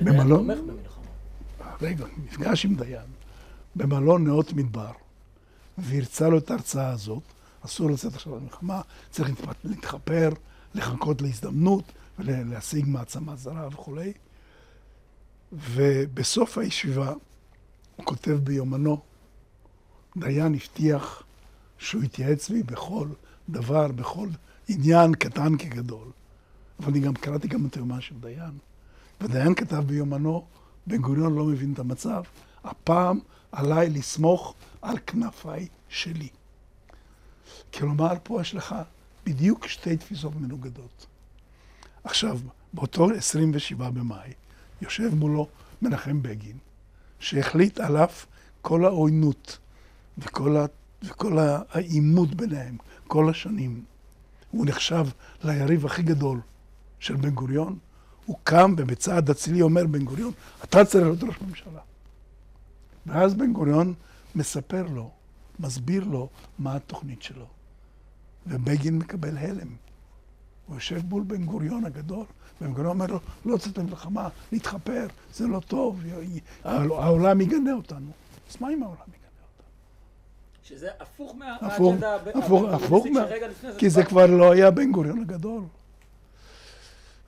במלון... תומך במלחמה. רגע, נפגש עם דיין במלון נאות מדבר, והרצה לו את ההרצאה הזאת. אסור לצאת עכשיו למלחמה, צריך להתחפר, לחכות להזדמנות ולהשיג מעצמה זרה וכולי. ובסוף הישיבה הוא כותב ביומנו, דיין הבטיח שהוא יתייעץ בי בכל דבר, בכל עניין קטן כגדול. אבל אני גם קראתי גם את היומן של דיין. ודיין כתב ביומנו, בן גוריון לא מבין את המצב, הפעם עליי לסמוך על כנפיי שלי. כלומר, פה יש לך בדיוק שתי תפיסות מנוגדות. עכשיו, באותו 27 במאי, יושב מולו מנחם בגין, שהחליט על אף כל העוינות וכל, ה... וכל העימות ביניהם כל השנים. הוא נחשב ליריב הכי גדול של בן גוריון. הוא קם ובצעד אצילי אומר בן גוריון, אתה צריך להיות ראש ממשלה. ואז בן גוריון מספר לו, מסביר לו מה התוכנית שלו. ובגין מקבל הלם. הוא יושב מול בן גוריון הגדול, ובן גוריון אומר לו, לא צריך למלחמה, להתחפר, זה לא טוב, העולם יגנה אותנו. אז מה אם העולם יגנה אותנו? שזה הפוך מהאג'נדה הפוך, הפוך, מה... כי זה כבר לא היה בן גוריון הגדול.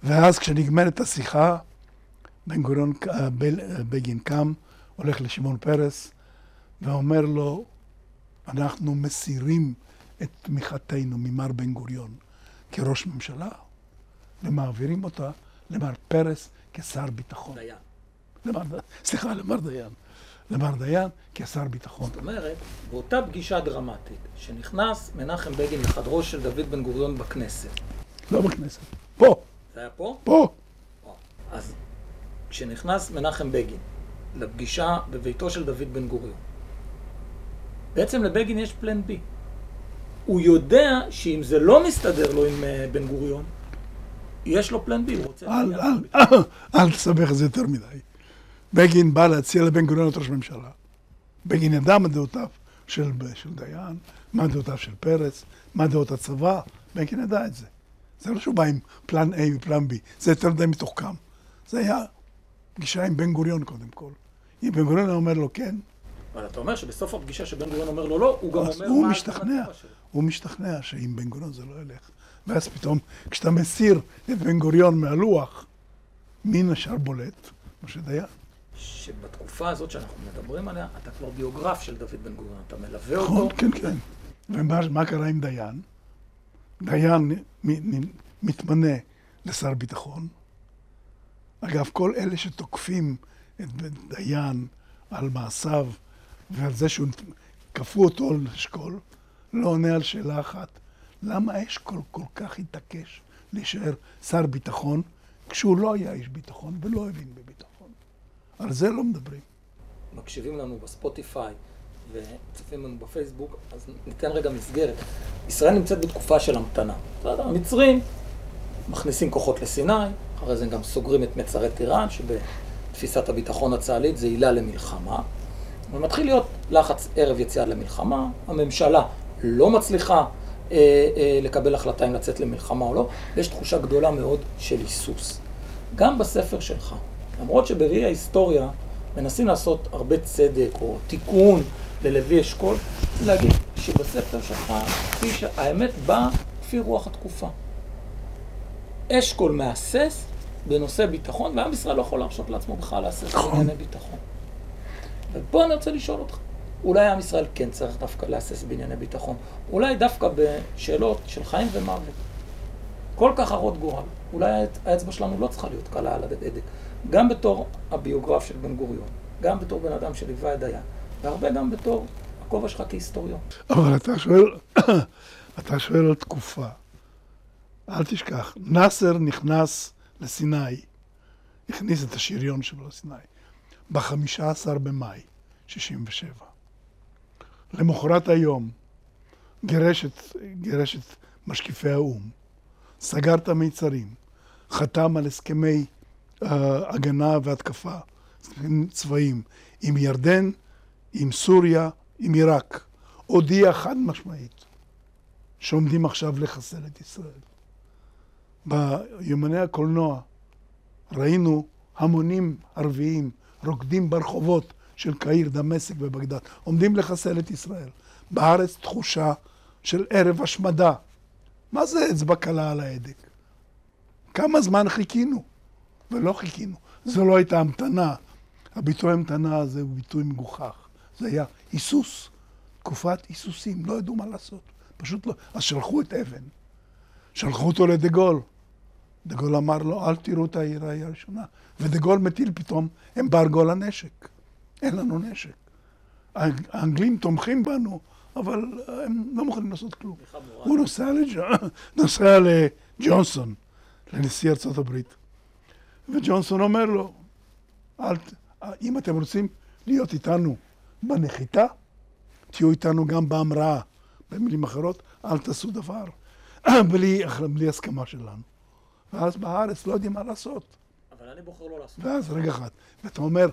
ואז כשנגמרת השיחה, בן גוריון, בגין קם, הולך לשמעון פרס, ואומר לו, אנחנו מסירים את תמיכתנו ממר בן גוריון כראש ממשלה, ומעבירים אותה למר פרס כשר ביטחון. דיין. למר, סליחה, למר דיין. למר דיין כשר ביטחון. זאת אומרת, באותה פגישה דרמטית, שנכנס מנחם בגין לחדרו של דוד בן גוריון בכנסת. לא בכנסת, פה. זה היה פה? פה. אז כשנכנס מנחם בגין לפגישה בביתו של דוד בן גוריון, בעצם לבגין יש פלן בי. הוא יודע שאם זה לא מסתדר לו עם אה, בן גוריון, יש לו פלן בי, הוא רוצה... אל, אל, אל, אל תסבך את זה יותר מדי. בגין בא להציע לבן גוריון להיות ראש ממשלה. בגין ידע מה דעותיו של, של דיין, מה דעותיו של פרס, מה דעות הצבא, בגין ידע את זה. זה לא שהוא בא עם פלן A ופלן B, זה יותר די מתוחכם. זה היה פגישה עם בן גוריון קודם כל. אם בן גוריון היה אומר לו כן, אבל אתה אומר שבסוף הפגישה שבן גוריון אומר לו לא, הוא גם אומר הוא משתכנע, הוא משתכנע שאם בן גוריון זה לא ילך. ואז פתאום, כשאתה מסיר את בן גוריון מהלוח, מי נשאר בולט? משה דיין. שבתקופה הזאת שאנחנו מדברים עליה, אתה כבר ביוגרף של דוד בן גוריון, אתה מלווה נכון, אותו. כן, כן. ומה קרה עם דיין? דיין מתמנה לשר ביטחון. אגב, כל אלה שתוקפים את דיין על מעשיו ועל זה שהוא כפו אותו לאשכול, לא עונה על שאלה אחת. למה אשכול כל כך התעקש להישאר שר ביטחון, כשהוא לא היה איש ביטחון ולא הבין בביטחון? על זה לא מדברים. מקשיבים לנו בספוטיפיי וצופים לנו בפייסבוק, אז ניתן רגע מסגרת. ישראל נמצאת בתקופה של המתנה. בסדר, המצרים מכניסים כוחות לסיני, אחרי זה גם סוגרים את מצרי טיראן, שבתפיסת הביטחון הצה"לית זה עילה למלחמה. ומתחיל להיות לחץ ערב יציאה למלחמה, הממשלה לא מצליחה אה, אה, לקבל החלטה אם לצאת למלחמה או לא, ויש תחושה גדולה מאוד של היסוס. גם בספר שלך, למרות שבראי ההיסטוריה מנסים לעשות הרבה צדק או תיקון ללוי אשכול, להגיד שבספר שלך, כפי שהאמת באה כפי רוח התקופה. אשכול מהסס בנושא ביטחון, ועם ישראל לא יכול להרשות לעצמו בכלל להסס בענייני ביטחון. ופה אני רוצה לשאול אותך, אולי עם ישראל כן צריך דווקא להסס בענייני ביטחון, אולי דווקא בשאלות של חיים ומוות. כל כך הרות גורל, אולי האצבע שלנו לא צריכה להיות קלה על הדדק. גם בתור הביוגרף של בן גוריון, גם בתור בן אדם שליווה את דיין, והרבה גם בתור הכובע שלך כהיסטוריון. אבל אתה שואל, אתה שואל על תקופה. אל תשכח, נאסר נכנס לסיני, הכניס את השריון שלו לסיני. ב-15 במאי 67. למחרת היום גירש את, גירש את משקיפי האו"ם, סגר את המיצרים, חתם על הסכמי uh, הגנה והתקפה צבאיים עם ירדן, עם סוריה, עם עיראק. הודיע חד משמעית שעומדים עכשיו לחסל את ישראל. ביומני הקולנוע ראינו המונים ערביים רוקדים ברחובות של קהיר, דמשק ובגדד, עומדים לחסל את ישראל. בארץ תחושה של ערב השמדה. מה זה אצבע קלה על ההדק? כמה זמן חיכינו? ולא חיכינו. זו לא הייתה המתנה. הביטוי המתנה הזה הוא ביטוי מגוחך. זה היה היסוס, תקופת היסוסים, לא ידעו מה לעשות. פשוט לא. אז שלחו את אבן. שלחו אותו לדה גול. דה גול אמר לו, אל תראו את העיר הראשונה. ודה גול מטיל פתאום אמברגו על הנשק. אין לנו נשק. האנגלים תומכים בנו, אבל הם לא מוכנים לעשות כלום. הוא נוסע, לג'... נוסע לג'ונסון, לנשיא ארצות הברית, וג'ונסון אומר לו, אל... אם אתם רוצים להיות איתנו בנחיתה, תהיו איתנו גם בהמראה. במילים אחרות, אל תעשו דבר בלי, בלי הסכמה שלנו. ואז בארץ לא יודעים מה לעשות. אבל אני בוחר לא לעשות. ואז רגע אחד, ואתה אומר,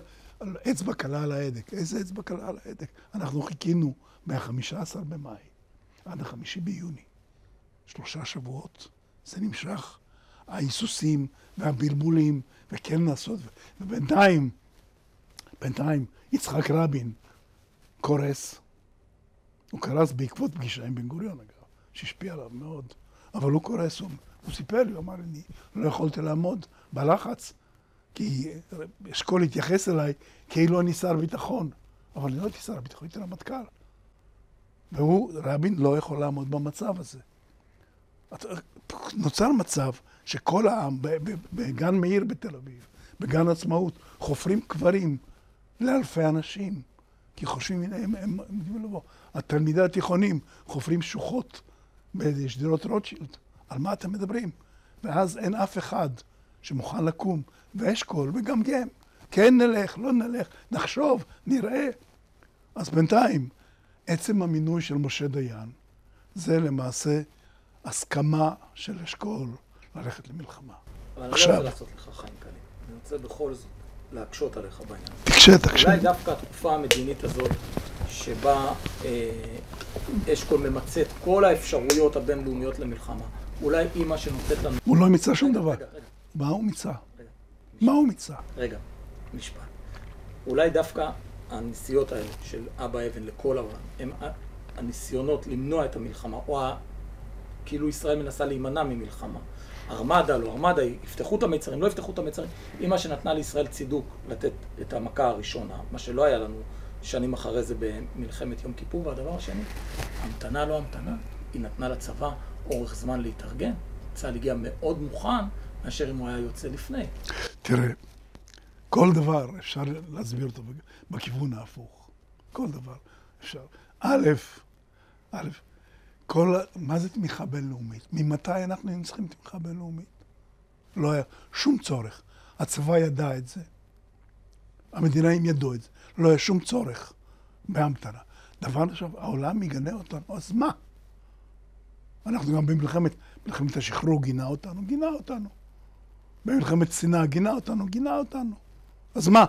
אצבע קלה על ההדק. איזה אצבע קלה על ההדק? אנחנו חיכינו מה-15 במאי עד ה-5 ביוני. שלושה שבועות. זה נמשך. ההיסוסים והבלבולים, וכן לעשות, ובינתיים, בינתיים, יצחק רבין קורס. הוא קרס בעקבות פגישה עם בן גוריון, אגב, שהשפיע עליו מאוד. אבל הוא קורס, הוא, הוא סיפר לי, הוא אמר לי, לא יכולתי לעמוד בלחץ, כי אשכול התייחס אליי כאילו אני שר ביטחון, אבל אני לא הייתי שר ביטחון, הייתי רמטכ"ל. והוא, רבין לא יכול לעמוד במצב הזה. נוצר מצב שכל העם, בגן מאיר בתל אביב, בגן עצמאות, חופרים קברים לאלפי אנשים, כי חושבים, הנה, הם, הם לבוא. התלמידי התיכונים חופרים שוחות בשדרות רוטשילד. על מה אתם מדברים? ואז אין אף אחד שמוכן לקום ואשכול וגמגם. כן נלך, לא נלך, נחשוב, נראה. אז בינתיים, עצם המינוי של משה דיין זה למעשה הסכמה של אשכול ללכת למלחמה. אבל אני לא רוצה לעשות לך חיים קלים. אני רוצה בכל זאת להקשות עליך בעניין. תקשה, תקשה. אולי דווקא התקופה המדינית הזאת, שבה אה, אשכול ממצה את כל האפשרויות הבינלאומיות למלחמה, אולי היא מה שנותנת לנו... הוא לא מיצה שום דבר. רגע, רגע. מה הוא מיצה? מה הוא מיצה? רגע, משפט. אולי דווקא הנסיעות האלה של אבא אבן לכל העולם, הם הניסיונות למנוע את המלחמה, או ה... כאילו ישראל מנסה להימנע ממלחמה. ארמדה, לא ארמדה, יפתחו את המיצרים, לא יפתחו את המיצרים. היא מה שנתנה לישראל צידוק לתת את המכה הראשונה, מה שלא היה לנו שנים אחרי זה במלחמת יום כיפור. והדבר השני, המתנה לא המתנה, היא נתנה לצבא אורך זמן להתארגן. צה"ל הגיע מאוד מוכן מאשר אם הוא היה יוצא לפני. תראה, כל דבר אפשר להסביר אותו בכיוון ההפוך. כל דבר אפשר. א', א', כל, מה זה תמיכה בינלאומית? ממתי אנחנו היינו צריכים תמיכה בינלאומית? לא היה שום צורך. הצבא ידע את זה. המדינאים ידעו את זה. לא היה שום צורך בהמתנה. דבר עכשיו, העולם יגנה אותנו, אז מה? אנחנו גם במלחמת, מלחמת השחרור גינה אותנו, גינה אותנו. במלחמת שנאה גינה אותנו, גינה אותנו. אז מה?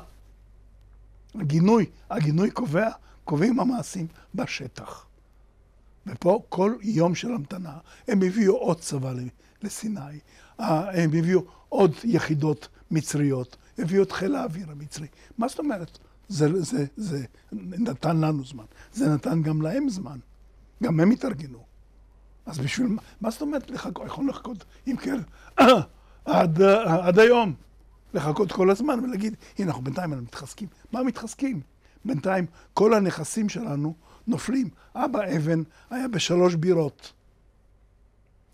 הגינוי, הגינוי קובע, קובעים המעשים בשטח. ופה כל יום של המתנה, הם הביאו עוד צבא לסיני, הם הביאו עוד יחידות מצריות, הביאו את חיל האוויר המצרי. מה זאת אומרת? זה, זה, זה נתן לנו זמן, זה נתן גם להם זמן, גם הם התארגנו. אז בשביל מה, מה זאת אומרת לחכות, יכול לחכות, אם כן, עד, עד היום, לחכות כל הזמן ולהגיד, הנה, אנחנו בינתיים אנחנו מתחזקים. מה מתחזקים? בינתיים כל הנכסים שלנו נופלים. אבא אבן היה בשלוש בירות.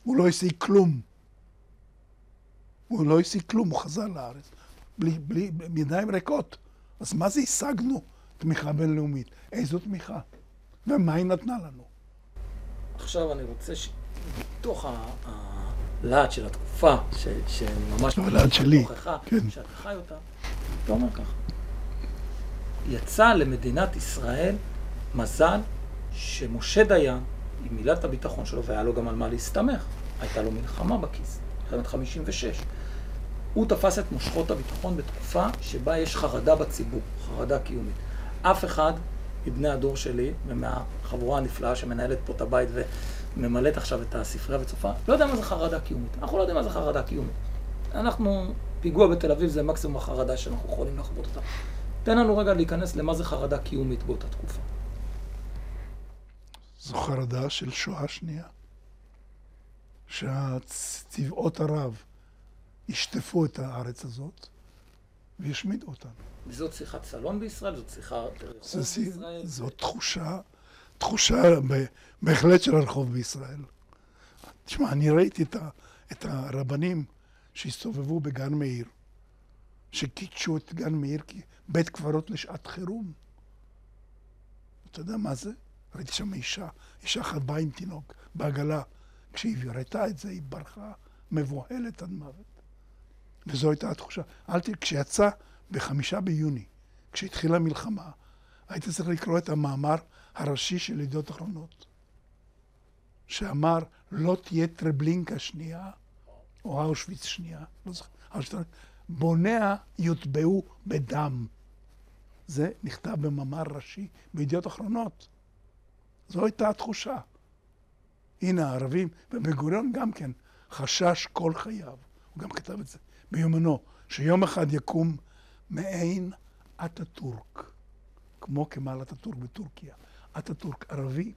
הוא לא השיג כלום. הוא לא השיג כלום, הוא חזר לארץ. בלי, בלי, בידיים ריקות. אז מה זה השגנו? תמיכה בינלאומית. איזו תמיכה? ומה היא נתנה לנו? עכשיו אני רוצה ש... בתוך הלהט של התקופה, ש... שממש... הלהט שלי, כן. שאתה חי אותה, אתה אומר ככה. יצא למדינת ישראל מזל שמשה דיין, עם מילת הביטחון שלו, והיה לו גם על מה להסתמך, הייתה לו מלחמה בכיס, מלחמת 56. הוא תפס את מושכות הביטחון בתקופה שבה יש חרדה בציבור, חרדה קיומית. אף אחד מבני הדור שלי ומהחבורה הנפלאה שמנהלת פה את הבית וממלאת עכשיו את הספרייה וצופה, לא יודע מה זה חרדה קיומית. אנחנו לא יודעים מה זה חרדה קיומית. אנחנו, פיגוע בתל אביב זה מקסימום החרדה שאנחנו יכולים לחוות אותה. תן לנו רגע להיכנס למה זה חרדה קיומית באותה תקופה. זו חרדה של שואה שנייה. שהצבאות ערב ישטפו את הארץ הזאת וישמידו אותנו. וזאת שיחת סלון בישראל? זאת שיחה רחוב בישראל? זאת תחושה, תחושה בהחלט של הרחוב בישראל. תשמע, אני ראיתי את, ה, את הרבנים שהסתובבו בגן מאיר, שקידשו את גן מאיר כבית קברות לשעת חירום. אתה יודע מה זה? ראיתי שם אישה, אישה אחת באה עם תינוק בעגלה. כשהיא הראתה את זה, היא ברחה מבוהלת עד מוות. וזו הייתה התחושה. אל תראה, כשיצא בחמישה ביוני, כשהתחילה המלחמה, הייתי צריך לקרוא את המאמר הראשי של ידיעות אחרונות, שאמר, לא תהיה טרבלינקה שנייה, או אושוויץ שנייה, לא זוכר, בוניה יוטבעו בדם. זה נכתב במאמר ראשי בידיעות אחרונות. זו הייתה התחושה. הנה הערבים, ובן גוריון גם כן חשש כל חייו, הוא גם כתב את זה ביומנו, שיום אחד יקום מעין אטאטורק, כמו כמעל אטאטורק בטורקיה, אטאטורק ערבי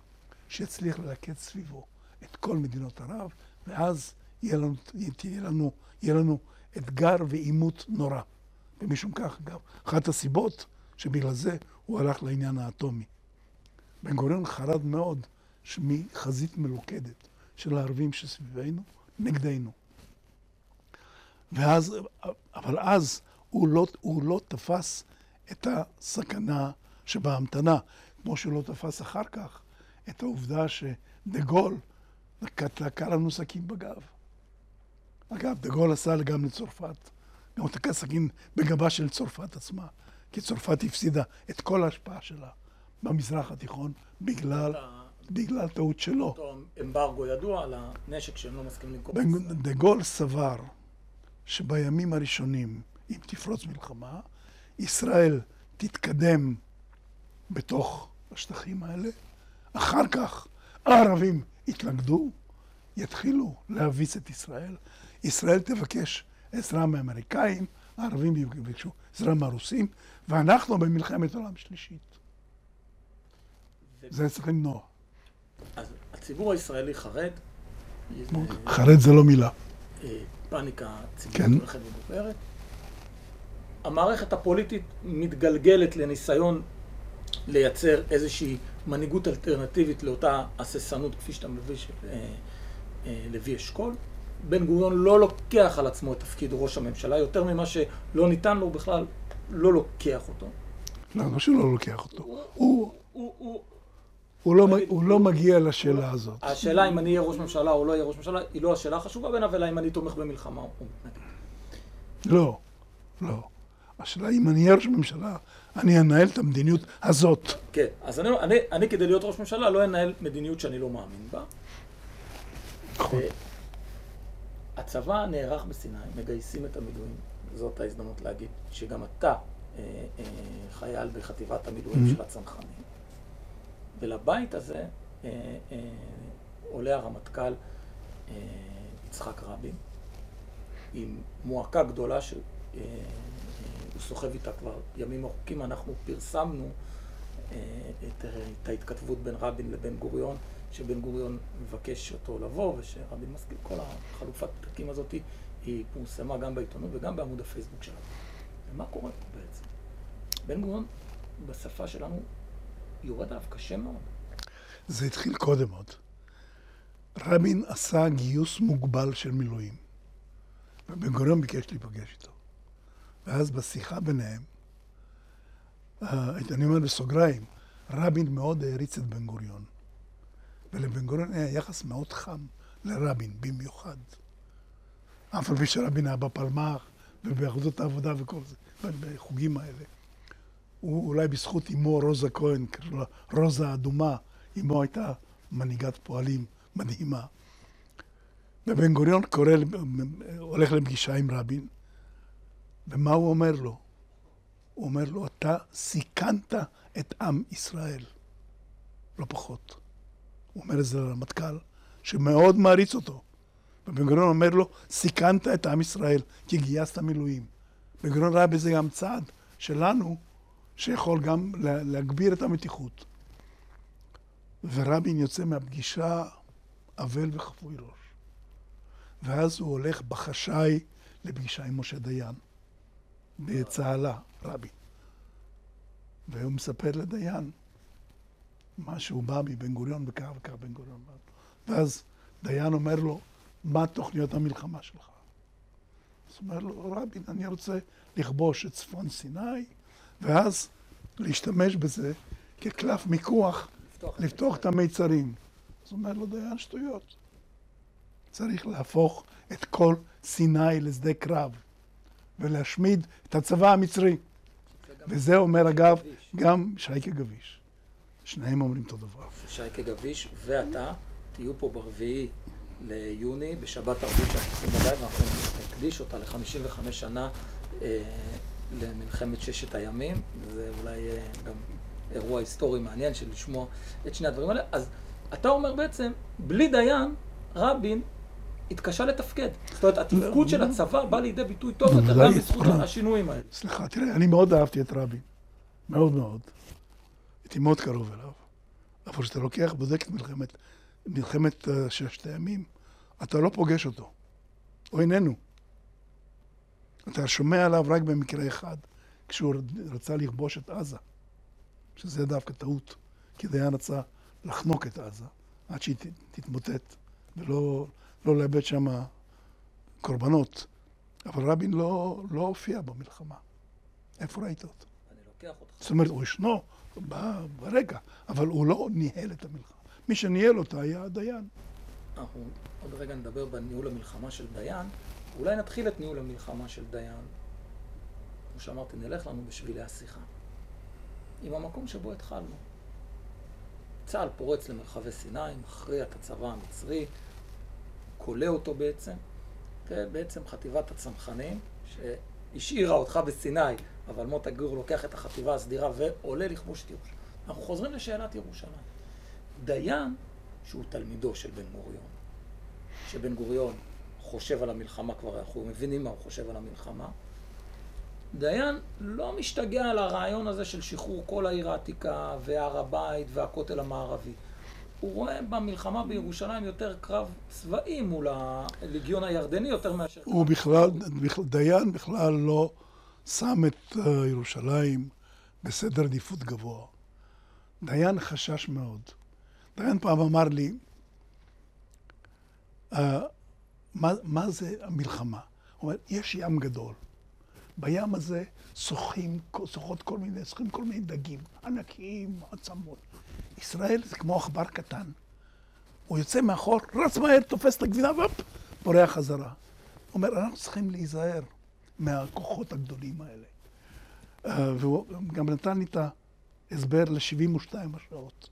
שיצליח ללכד סביבו את כל מדינות ערב, ואז יהיה לנו, יהיה לנו, יהיה לנו אתגר ועימות נורא. ומשום כך, אגב, אחת הסיבות שבגלל זה הוא הלך לעניין האטומי. בן גוריון חרד מאוד מחזית מלוכדת של הערבים שסביבנו נגדנו. ואז, אבל אז הוא לא, הוא לא תפס את הסכנה שבהמתנה, כמו שהוא לא תפס אחר כך את העובדה שדה גול תקע לנו סכין בגב. אגב, דה גול עשה גם לצרפת, גם תקע סכין בגבה של צרפת עצמה, כי צרפת הפסידה את כל ההשפעה שלה במזרח התיכון בגלל... בגלל טעות שלו. אותו אמברגו ידוע על הנשק שהם לא מסכימים למכור. דה גול סבר שבימים הראשונים, אם תפרוץ מלחמה, ישראל תתקדם בתוך השטחים האלה, אחר כך הערבים יתנגדו, יתחילו להביס את ישראל, ישראל תבקש עזרה מהאמריקאים, הערבים יבקשו עזרה מהרוסים, ואנחנו במלחמת עולם שלישית. זה צריך למנוע. אז הציבור הישראלי חרד. חרד זה לא מילה. אה, פאניקה ציבורית כן. הולכת וגוברת. המערכת הפוליטית מתגלגלת לניסיון לייצר איזושהי מנהיגות אלטרנטיבית לאותה הססנות, כפי שאתה מביא, של אה, אה, לוי אשכול. בן גוריון לא לוקח על עצמו את תפקיד ראש הממשלה, יותר ממה שלא ניתן לו, בכלל לא לוקח אותו. לא, לא שהוא לא לוקח אותו. הוא... הוא הוא לא, הוא לא מגיע לשאלה הזאת. השאלה אם אני אהיה ראש ממשלה או לא אהיה ראש ממשלה, היא לא השאלה החשובה בעיניו, אלא אם אני תומך במלחמה או מתנגד. לא, לא. השאלה אם אני אהיה ראש ממשלה, אני אנהל את המדיניות הזאת. כן, אז אני, אני, אני כדי להיות ראש ממשלה לא אנהל מדיניות שאני לא מאמין בה. נכון. הצבא נערך בסיני, מגייסים את המילואים. זאת ההזדמנות להגיד שגם אתה אה, אה, חייל בחטיבת המילואים mm-hmm. של הצנחנים. ולבית הזה אה, אה, עולה הרמטכ"ל אה, יצחק רבין, עם מועקה גדולה שהוא סוחב איתה כבר ימים ארוכים. אנחנו פרסמנו את, את ההתכתבות בין רבין לבן גוריון, שבן גוריון מבקש אותו לבוא ושרבין מסכים. כל החלופת פתקים הזאת היא פורסמה גם בעיתונות וגם בעמוד הפייסבוק שלנו. ומה קורה פה בעצם? בן גוריון בשפה שלנו יורד עליו קשה מאוד. זה התחיל קודם עוד. רבין עשה גיוס מוגבל של מילואים, ובן גוריון ביקש להיפגש איתו. ואז בשיחה ביניהם, אה, אני אומר בסוגריים, רבין מאוד העריץ את בן גוריון. ולבן גוריון היה יחס מאוד חם לרבין במיוחד. אף על פי שרבין היה בפלמ"ח ובאחדות העבודה וכל זה, בחוגים האלה. הוא אולי בזכות אמו רוזה כהן, לה רוזה האדומה, אמו הייתה מנהיגת פועלים מדהימה. ובן גוריון קורא, הולך לפגישה עם רבין, ומה הוא אומר לו? הוא אומר לו, אתה סיכנת את עם ישראל, לא פחות. הוא אומר את זה לרמטכ"ל, שמאוד מעריץ אותו. ובן גוריון אומר לו, סיכנת את עם ישראל, כי גייסת מילואים. בן גוריון ראה בזה גם צעד שלנו, שיכול גם להגביר את המתיחות. ורבין יוצא מהפגישה אבל וחפוי ראש. ואז הוא הולך בחשאי לפגישה עם משה דיין, בצהלה, רבין. והוא מספר לדיין מה שהוא בא מבן גוריון וכך וכך בן גוריון. ואז דיין אומר לו, מה תוכניות המלחמה שלך? אז הוא אומר לו, רבין, אני רוצה לכבוש את צפון סיני, ואז להשתמש בזה כקלף מיקוח, לפתוח, לפתוח את המיצרים. אז הוא אומר לו, דיין, שטויות. צריך להפוך את כל סיני לשדה קרב ולהשמיד את הצבא המצרי. וזה אומר, אגב, גם שייקה גביש. שניהם אומרים אותו דבר. שייקה גביש ואתה תהיו פה ברביעי ליוני, בשבת ערבית שאנחנו עושים בלילה, ואנחנו נקדיש אותה ל-55 שנה אה, למלחמת ששת הימים. זה אולי אה, גם אירוע היסטורי מעניין של לשמוע את שני הדברים האלה. אז אתה אומר בעצם, בלי דיין, רבין התקשה לתפקד. זאת אומרת, התפקוד של הצבא בא לידי ביטוי טוב יותר, גם בזכות השינויים האלה. סליחה, תראה, אני מאוד אהבתי את רבין. מאוד מאוד. הייתי מאוד קרוב אליו. אבל כשאתה לוקח, בודק את מלחמת, מלחמת אה, ששת הימים, אתה לא פוגש אותו. הוא איננו. אתה שומע עליו רק במקרה אחד, כשהוא רצה לכבוש את עזה, שזה דווקא טעות, כי דיין רצה לחנוק את עזה עד שהיא תתמוטט, ולא לא לאבד שם קורבנות. אבל רבין לא, לא הופיע במלחמה. איפה ראית אותו? אני לוקח אותך. זאת אומרת, הוא ישנו ברקע, אבל הוא לא ניהל את המלחמה. מי שניהל אותה היה דיין. אנחנו עוד רגע נדבר בניהול המלחמה של דיין. אולי נתחיל את ניהול המלחמה של דיין. כמו שאמרתי, נלך לנו בשבילי השיחה. עם המקום שבו התחלנו. צה"ל פורץ למרחבי סיני, מכריע את הצבא המצרי, כולא אותו בעצם. זה בעצם חטיבת הצנחנים, שהשאירה אותך בסיני, אבל מוטה גור לוקח את החטיבה הסדירה ועולה לכבוש את ירושלים. אנחנו חוזרים לשאלת ירושלים. דיין, שהוא תלמידו של בן גוריון, שבן גוריון חושב על המלחמה כבר, אנחנו מבינים מה הוא חושב על המלחמה, דיין לא משתגע על הרעיון הזה של שחרור כל העיר העתיקה והר הבית והכותל המערבי. הוא רואה במלחמה בירושלים יותר קרב צבאי מול הליגיון הירדני יותר מאשר... הוא בכלל, בכלל, דיין בכלל לא שם את uh, ירושלים בסדר עדיפות גבוה. דיין חשש מאוד. דיין פעם אמר לי, uh, מה, מה זה המלחמה? הוא אומר, יש ים גדול. בים הזה שוחים, שוחות כל מיני, שוחים כל מיני דגים, ענקיים, עצמות. ישראל זה כמו עכבר קטן. הוא יוצא מאחור, רץ מהר, תופס את הגבינה, והופ, בורח חזרה. הוא אומר, אנחנו צריכים להיזהר מהכוחות הגדולים האלה. Uh, והוא גם נתן לי את ההסבר ל-72 השעות.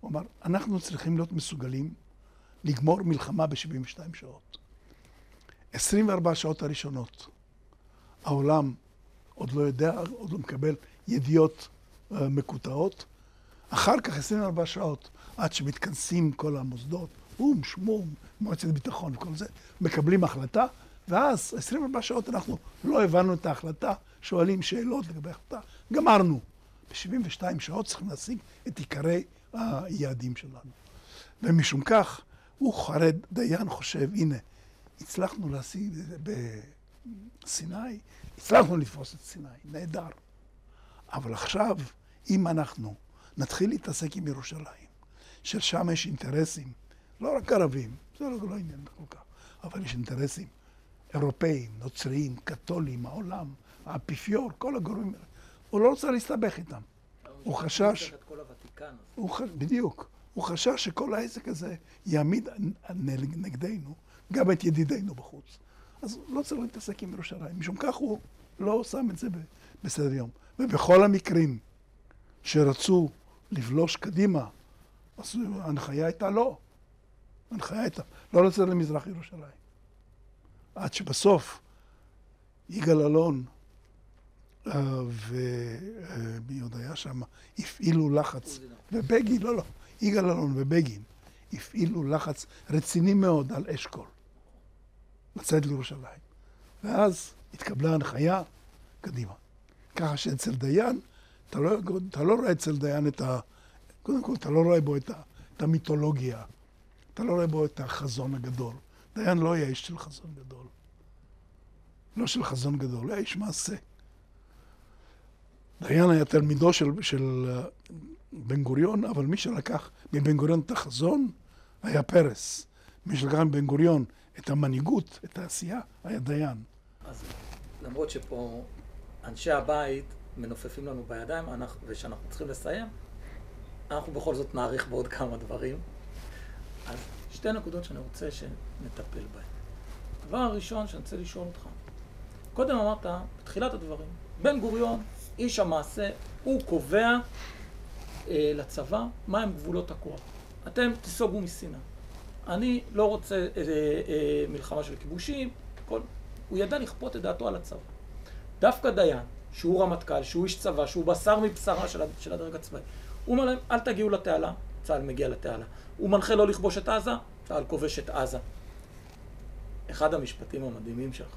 הוא אמר, אנחנו צריכים להיות מסוגלים לגמור מלחמה ב-72 שעות. 24 שעות הראשונות, העולם עוד לא יודע, עוד לא מקבל ידיעות uh, מקוטעות. אחר כך 24 שעות, עד שמתכנסים כל המוסדות, או"ם, שמום, מועצת ביטחון וכל זה, מקבלים החלטה, ואז 24 שעות אנחנו לא הבנו את ההחלטה, שואלים שאלות לגבי ההחלטה, גמרנו. ב-72 שעות צריכים להשיג את עיקרי היעדים שלנו. ומשום כך, הוא חרד, דיין חושב, הנה, הצלחנו להשיג בסיני, הצלחנו לתפוס את סיני, נהדר. אבל עכשיו, אם אנחנו נתחיל להתעסק עם ירושלים, ששם יש אינטרסים, לא רק ערבים, זה לא, לא עניין כל כך, אבל יש אינטרסים אירופאים, נוצריים, קתולים, העולם, האפיפיור, כל הגורמים. הוא לא רוצה להסתבך איתם. הוא חשש... הוא ח... בדיוק. הוא חשש שכל העסק הזה יעמיד נגדנו גם את ידידינו בחוץ. אז לא צריך להתעסק עם ירושלים. משום כך הוא לא שם את זה בסדר יום. ובכל המקרים שרצו לבלוש קדימה, אז ההנחיה הייתה לא. ההנחיה הייתה לא לצאת למזרח ירושלים. עד שבסוף יגאל אלון אה, ומי עוד היה שם, הפעילו לחץ, ובגין, לא, לא, יגאל אלון ובגין הפעילו לחץ רציני מאוד על אשכול לצאת לירושלים. ואז התקבלה הנחיה, קדימה. ככה שאצל דיין, אתה לא, אתה לא רואה אצל דיין את ה... קודם כל, אתה לא רואה בו את, ה, את המיתולוגיה, אתה לא רואה בו את החזון הגדול. דיין לא היה איש של חזון גדול. לא של חזון גדול, היה איש מעשה. דיין היה תלמידו של, של בן גוריון, אבל מי שלקח מבן גוריון את החזון היה פרס. מי שלקח מבן גוריון את המנהיגות, את העשייה, היה דיין. אז למרות שפה אנשי הבית מנופפים לנו בידיים, ושאנחנו צריכים לסיים, אנחנו בכל זאת נאריך בעוד כמה דברים. אז שתי נקודות שאני רוצה שנטפל בהן. הדבר הראשון שאני רוצה לשאול אותך, קודם אמרת, בתחילת הדברים, בן גוריון, איש המעשה, הוא קובע לצבא מהם גבולות הכוח. אתם תיסוגו מסיני. אני לא רוצה אה, אה, מלחמה של כיבושים, כל... הוא ידע לכפות את דעתו על הצבא. דווקא דיין, שהוא רמטכ"ל, שהוא איש צבא, שהוא בשר מבשרה של, של הדרג הצבאי, הוא אומר להם, אל תגיעו לתעלה, צה"ל מגיע לתעלה. הוא מנחה לא לכבוש את עזה, צה"ל כובש את עזה. אחד המשפטים המדהימים שלך,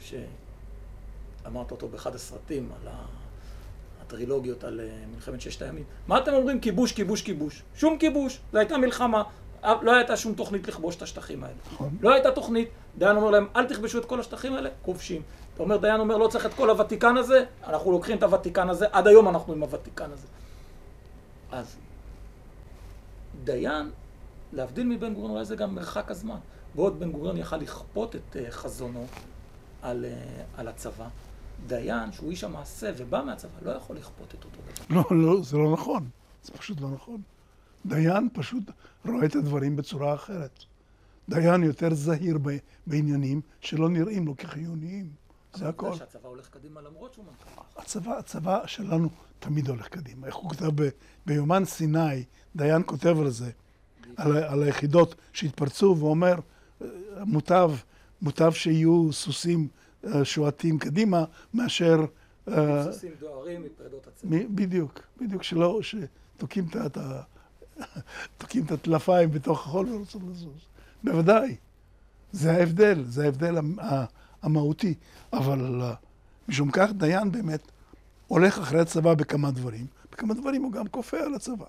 שאמרת אותו באחד הסרטים על הטרילוגיות על אה, מלחמת ששת הימים. מה אתם אומרים כיבוש, כיבוש, כיבוש? שום כיבוש, זו הייתה מלחמה. לא הייתה שום תוכנית לכבוש את השטחים האלה. נכון. לא הייתה תוכנית. דיין אומר להם, אל תכבשו את כל השטחים האלה, כובשים. אתה אומר, דיין אומר, לא צריך את כל הוותיקן הזה, אנחנו לוקחים את הוותיקן הזה, עד היום אנחנו עם הוותיקן הזה. אז דיין, להבדיל מבן גוריון, אולי זה גם מרחק הזמן. בעוד בן גוריון יכל לכפות את uh, חזונו על, על הצבא, דיין, שהוא איש המעשה ובא מהצבא, לא יכול לכפות את אותו דבר. לא, לא, זה לא נכון. זה פשוט לא נכון. דיין פשוט רואה את הדברים בצורה אחרת. דיין יותר זהיר בעניינים שלא נראים לו כחיוניים. זה הכל. אבל שהצבא הולך קדימה למרות שהוא מנכ"ל. הצבא, הצבא שלנו תמיד הולך קדימה. איך הוא כותב ב, ביומן סיני, דיין כותב על זה, על, על היחידות שהתפרצו, ואומר, מוטב, מוטב שיהיו סוסים אה, שועטים קדימה, מאשר... אה, סוסים דוהרים מפרדות הצבא. בדיוק, בדיוק, שלא, שתוקעים את ה... תוקעים את הטלפיים בתוך החול ורוצים לזוז. בוודאי. זה ההבדל, זה ההבדל המהותי. אבל אה, משום כך דיין באמת הולך אחרי הצבא בכמה דברים. בכמה דברים הוא גם כופה על הצבא.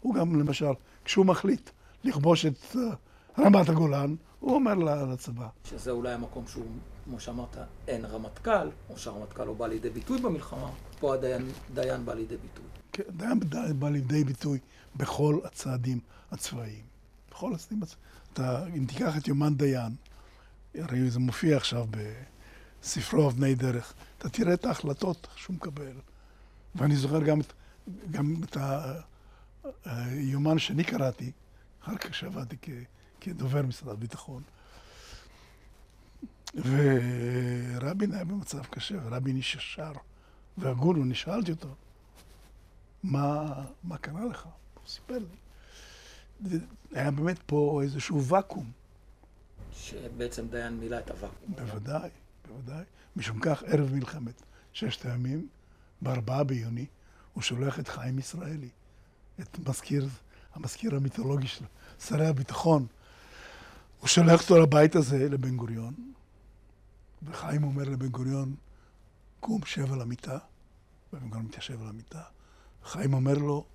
הוא גם, למשל, כשהוא מחליט לכבוש את אה, רמת הגולן, הוא אומר לצבא. שזה אולי המקום שהוא, כמו שאמרת, אין רמטכ"ל, או שהרמטכ"ל לא בא לידי ביטוי במלחמה, פה הדיין דיין בא לידי ביטוי. כן, דיין בא לידי ביטוי בכל הצעדים הצבאיים. בכל הצעדים הצבאיים. אתה, אם תיקח את יומן דיין, הרי זה מופיע עכשיו בספרו אבני דרך, אתה תראה את ההחלטות שהוא מקבל. ואני זוכר גם את, גם את היומן שאני קראתי, אחר כך שעבדתי כדובר משרד הביטחון. ורבין היה במצב קשה, ורבין איש ישר והגון, ואני שאלתי אותו, מה, מה קרה לך? הוא סיפר לי. היה באמת פה איזשהו ואקום. שבעצם דיין מילא את הוואקום. בוודאי, בוודאי. משום כך, ערב מלחמת ששת הימים, בארבעה ביוני, הוא שולח את חיים ישראלי, את מזכיר, המזכיר המיתולוגי של שרי הביטחון. הוא שולח אותו לבית הזה, לבן גוריון, וחיים אומר לבן גוריון, קום, שב על המיטה, ובן גוריון מתיישב על המיטה. חיים אומר לו,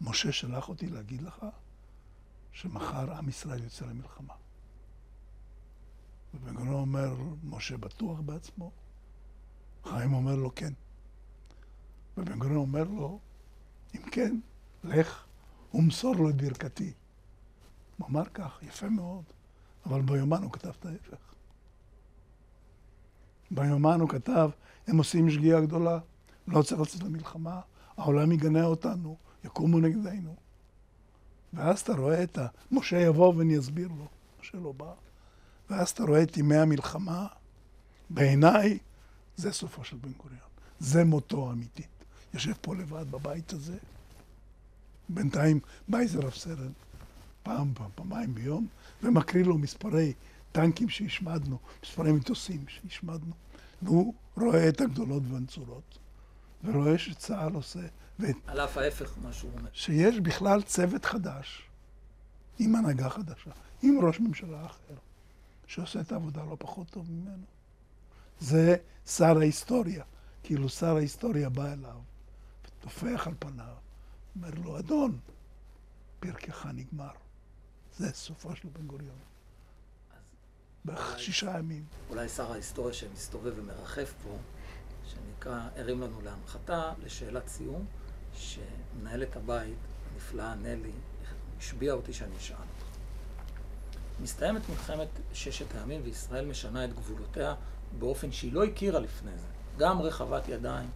משה שלח אותי להגיד לך שמחר עם ישראל יוצא למלחמה. ובן גוריון אומר, משה בטוח בעצמו? חיים אומר לו, כן. ובן גוריון אומר לו, אם כן, לך ומסור לו את ברכתי. הוא אמר כך, יפה מאוד, אבל ביומן הוא כתב את ההפך. ביומן הוא כתב, הם עושים שגיאה גדולה, לא צריך לצאת למלחמה, העולם יגנה אותנו, יקומו נגדנו. ואז אתה רואה את ה... משה יבוא ואני אסביר לו. משה לא בא. ואז אתה רואה את ימי המלחמה. בעיניי, זה סופו של בן גוריון. זה מותו האמיתית. יושב פה לבד בבית הזה, בינתיים בא איזה רב סרן, פעם, פעם, פעמיים ביום, ומקריא לו מספרי טנקים שהשמדנו, מספרי מטוסים שהשמדנו, והוא רואה את הגדולות והנצורות, ורואה שצה"ל עושה, ואת, על אף ההפך מה שהוא אומר. שיש בכלל צוות חדש, עם הנהגה חדשה, עם ראש ממשלה אחר, שעושה את העבודה לא פחות טוב ממנו. זה שר ההיסטוריה, כאילו שר ההיסטוריה בא אליו, וטופח על פניו, אומר לו, אדון, פרקך נגמר. זה סופו של בן גוריון. בערך אולי- שישה ימים. אולי שר ההיסטוריה שמסתובב ומרחף פה, שנקרא, הרים לנו להנחתה, לשאלת סיום, שמנהלת הבית, הנפלאה נלי, השביעה אותי שאני אשאל אותך. מסתיימת מלחמת ששת הימים וישראל משנה את גבולותיה באופן שהיא לא הכירה לפני זה. גם רחבת ידיים,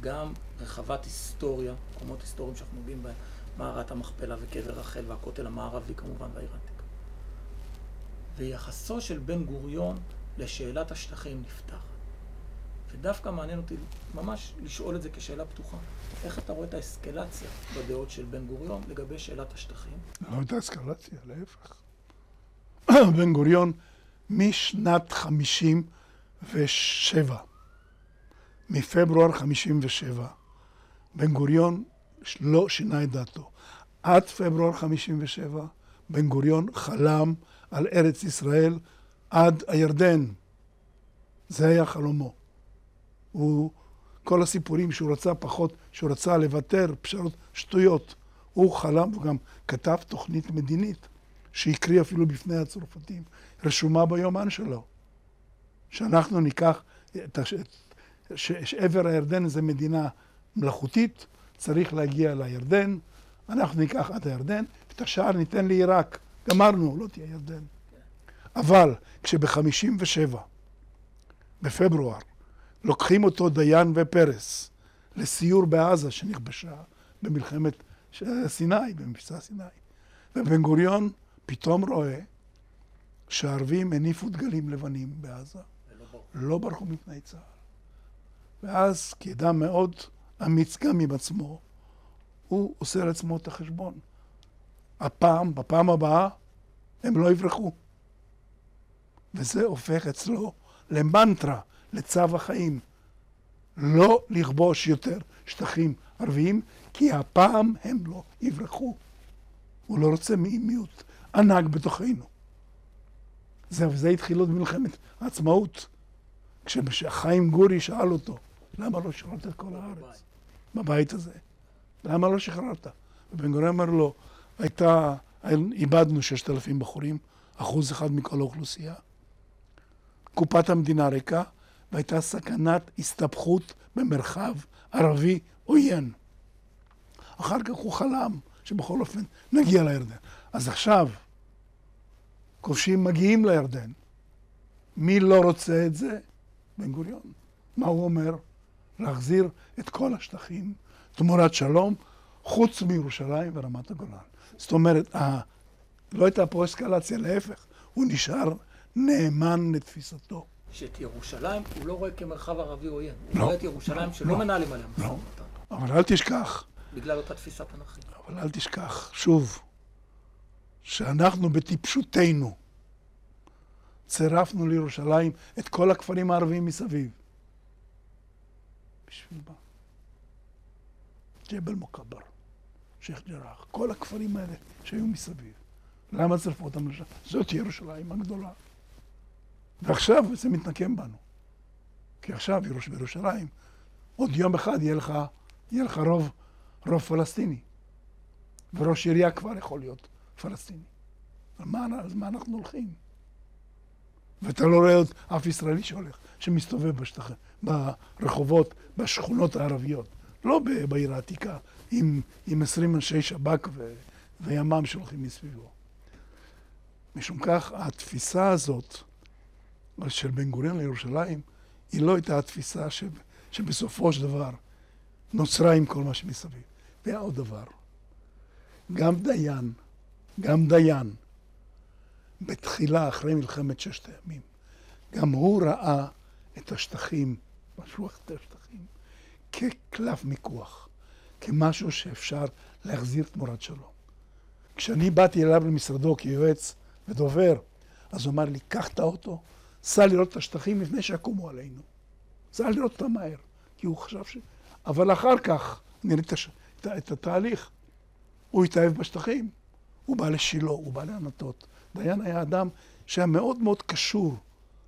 גם רחבת היסטוריה, מקומות היסטוריים שאנחנו נוגעים בהם, מערת המכפלה וקבר רחל והכותל המערבי כמובן העתיקה. ויחסו של בן גוריון לשאלת השטחים נפתח. ודווקא מעניין אותי ממש לשאול את זה כשאלה פתוחה. איך אתה רואה את האסקלציה בדעות של בן גוריון לגבי שאלת השטחים? לא הייתה אסקלציה, להפך. בן גוריון, משנת 57, מפברואר 57, בן גוריון לא שינה את דעתו. עד פברואר 57, בן גוריון חלם על ארץ ישראל עד הירדן. זה היה חלומו. הוא, כל הסיפורים שהוא רצה פחות, שהוא רצה לוותר, פשרות, שטויות. הוא חלם, הוא גם כתב תוכנית מדינית, שהקריא אפילו בפני הצרפתים, רשומה ביומן שלו. שאנחנו ניקח, את הש... ש... שעבר הירדן זה מדינה מלאכותית, צריך להגיע לירדן, אנחנו ניקח עד הירדן, את השאר ניתן לעיראק. גמרנו, לא תהיה ירדן. אבל כשב-57, בפברואר, לוקחים אותו דיין ופרס לסיור בעזה שנכבשה במלחמת סיני, במבצע סיני. ובן גוריון פתאום רואה שהערבים הניפו דגלים לבנים בעזה. לא ברחו מפני צה"ל. ואז, כאדם מאוד אמיץ גם עם עצמו, הוא עושה לעצמו את החשבון. הפעם, בפעם הבאה, הם לא יברחו. וזה הופך אצלו למנטרה, לצו החיים. לא לכבוש יותר שטחים ערביים, כי הפעם הם לא יברחו. הוא לא רוצה מיעוט ענק בתוכנו. זה, וזה התחיל עוד במלחמת העצמאות. כשחיים גורי שאל אותו, למה לא שחררת את כל הארץ? בבית הזה. למה לא שחררת? ובן גוריון אמר לו, הייתה, איבדנו ששת אלפים בחורים, אחוז אחד מכל האוכלוסייה. קופת המדינה ריקה, והייתה סכנת הסתבכות במרחב ערבי עוין. אחר כך הוא חלם שבכל אופן נגיע לירדן. אז עכשיו, כובשים מגיעים לירדן. מי לא רוצה את זה? בן גוריון. מה הוא אומר? להחזיר את כל השטחים תמורת שלום, חוץ מירושלים ורמת הגולן. זאת אומרת, ה... לא הייתה פה אסקלציה, להפך, הוא נשאר נאמן לתפיסתו. שאת ירושלים הוא לא רואה כמרחב ערבי עוין. הוא לא, רואה את ירושלים לא, שלא לא, מנהלים עליה משא לא. ומתן. אבל אל תשכח, בגלל אותה תפיסת תנ"כית. אבל אל תשכח, שוב, שאנחנו בטיפשותנו צירפנו לירושלים את כל הכפרים הערביים מסביב. בשביל מה? ג'בל מוכבר, שייח' ג'ראח, כל הכפרים האלה שהיו מסביב. למה צירפו אותם לשם? זאת ירושלים הגדולה. ועכשיו זה מתנקם בנו. כי עכשיו ירוש- בירושלים, עוד יום אחד יהיה לך, יהיה לך רוב, רוב פלסטיני. וראש עירייה כבר יכול להיות פלסטיני. על מה, אז מה אנחנו הולכים? ואתה לא רואה עוד אף ישראלי שהולך, שמסתובב בשטחים, ברחובות, בשכונות הערביות. לא בעיר העתיקה, עם, עם 20 אנשי שב"כ ו, וימ"מ שהולכים מסביבו. משום כך, התפיסה הזאת של בן גוריון לירושלים, היא לא הייתה התפיסה ש, שבסופו של דבר נוצרה עם כל מה שמסביב. והיה עוד דבר, גם דיין, גם דיין, בתחילה, אחרי מלחמת ששת הימים, גם הוא ראה את השטחים, משהו אחר השטחים, כקלף מיקוח, כמשהו שאפשר להחזיר תמורת שלום. כשאני באתי אליו למשרדו כיועץ ודובר, אז הוא אמר לי, קח את האוטו, סע לראות את השטחים לפני שיקומו עלינו. סע לראות אותם מהר, כי הוא חשב ש... אבל אחר כך, נראה את, הש... את, את התהליך. הוא התאהב בשטחים, הוא בא לשילה, הוא בא לענתות. דיין היה אדם שהיה מאוד מאוד קשור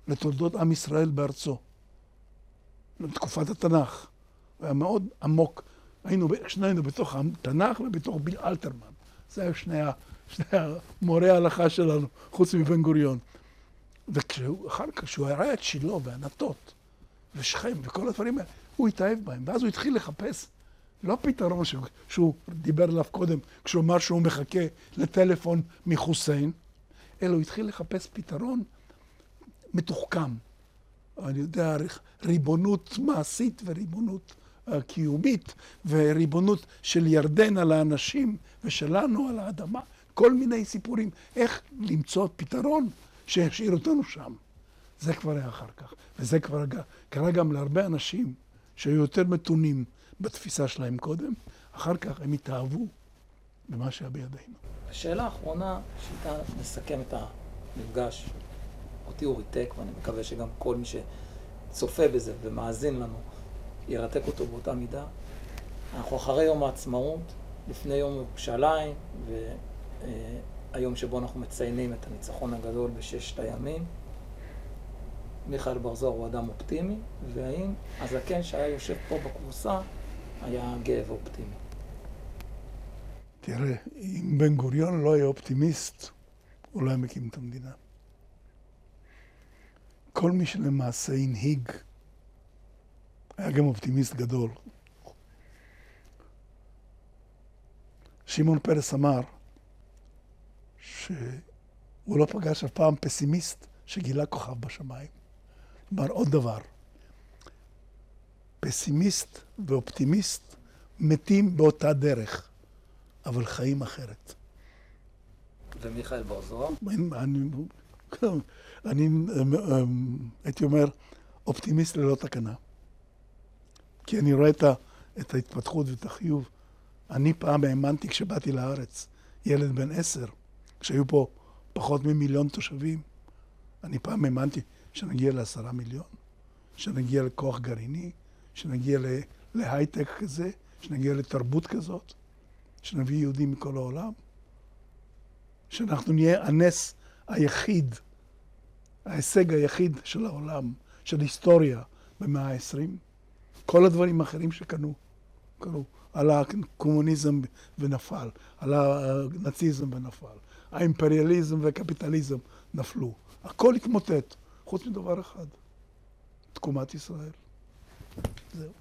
לתולדות עם ישראל בארצו, לתקופת התנ"ך. הוא מאוד עמוק. היינו, שנינו בתוך התנ"ך ובתוך ביל אלתרמן. זה היו שני, שני המורי ההלכה שלנו, חוץ מבן גוריון. ואחר כך, כשהוא הראה את שילה וענתות ושכם וכל הדברים האלה, הוא התאהב בהם. ואז הוא התחיל לחפש לא פתרון שהוא, שהוא דיבר עליו קודם, כשהוא אמר שהוא מחכה לטלפון מחוסיין, אלא הוא התחיל לחפש פתרון מתוחכם. אני יודע, ריבונות מעשית וריבונות uh, קיומית, וריבונות של ירדן על האנשים ושלנו על האדמה. כל מיני סיפורים, איך למצוא פתרון שישאיר אותנו שם. זה כבר היה אחר כך, וזה כבר קרה גם להרבה אנשים שהיו יותר מתונים בתפיסה שלהם קודם, אחר כך הם התאהבו במה שהיה בידינו. השאלה האחרונה, שאיתה נסכם את המפגש, אותי הוא ריתק, ואני מקווה שגם כל מי שצופה בזה ומאזין לנו, ירתק אותו באותה מידה. אנחנו אחרי יום העצמאות, לפני יום ירושלים, והיום שבו אנחנו מציינים את הניצחון הגדול בששת הימים. מיכאל בר זוהר הוא אדם אופטימי, והאם הזקן שהיה יושב פה בכורסה היה גאה ואופטימי. תראה, אם בן גוריון לא היה אופטימיסט, הוא לא היה מקים את המדינה. כל מי שלמעשה הנהיג היה גם אופטימיסט גדול. שמעון פרס אמר שהוא לא פגש אף פעם פסימיסט שגילה כוכב בשמיים. אמר עוד דבר, פסימיסט ואופטימיסט מתים באותה דרך, אבל חיים אחרת. ומיכאל בר זוהר? אני, אני הייתי אומר, אופטימיסט ללא תקנה. כי אני רואה את, ה, את ההתפתחות ואת החיוב. אני פעם האמנתי כשבאתי לארץ, ילד בן עשר, כשהיו פה פחות ממיליון תושבים, אני פעם האמנתי שנגיע לעשרה מיליון, שנגיע לכוח גרעיני, שנגיע להייטק כזה, שנגיע לתרבות כזאת, שנביא יהודים מכל העולם, שאנחנו נהיה הנס היחיד, ההישג היחיד של העולם, של היסטוריה במאה ה-20. כל הדברים האחרים שקנו, קנו, על הקומוניזם ונפל, על הנאציזם ונפל, האימפריאליזם והקפיטליזם נפלו. הכל התמוטט, חוץ מדבר אחד, תקומת ישראל. זהו.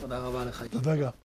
תודה רבה לך. תודה גם.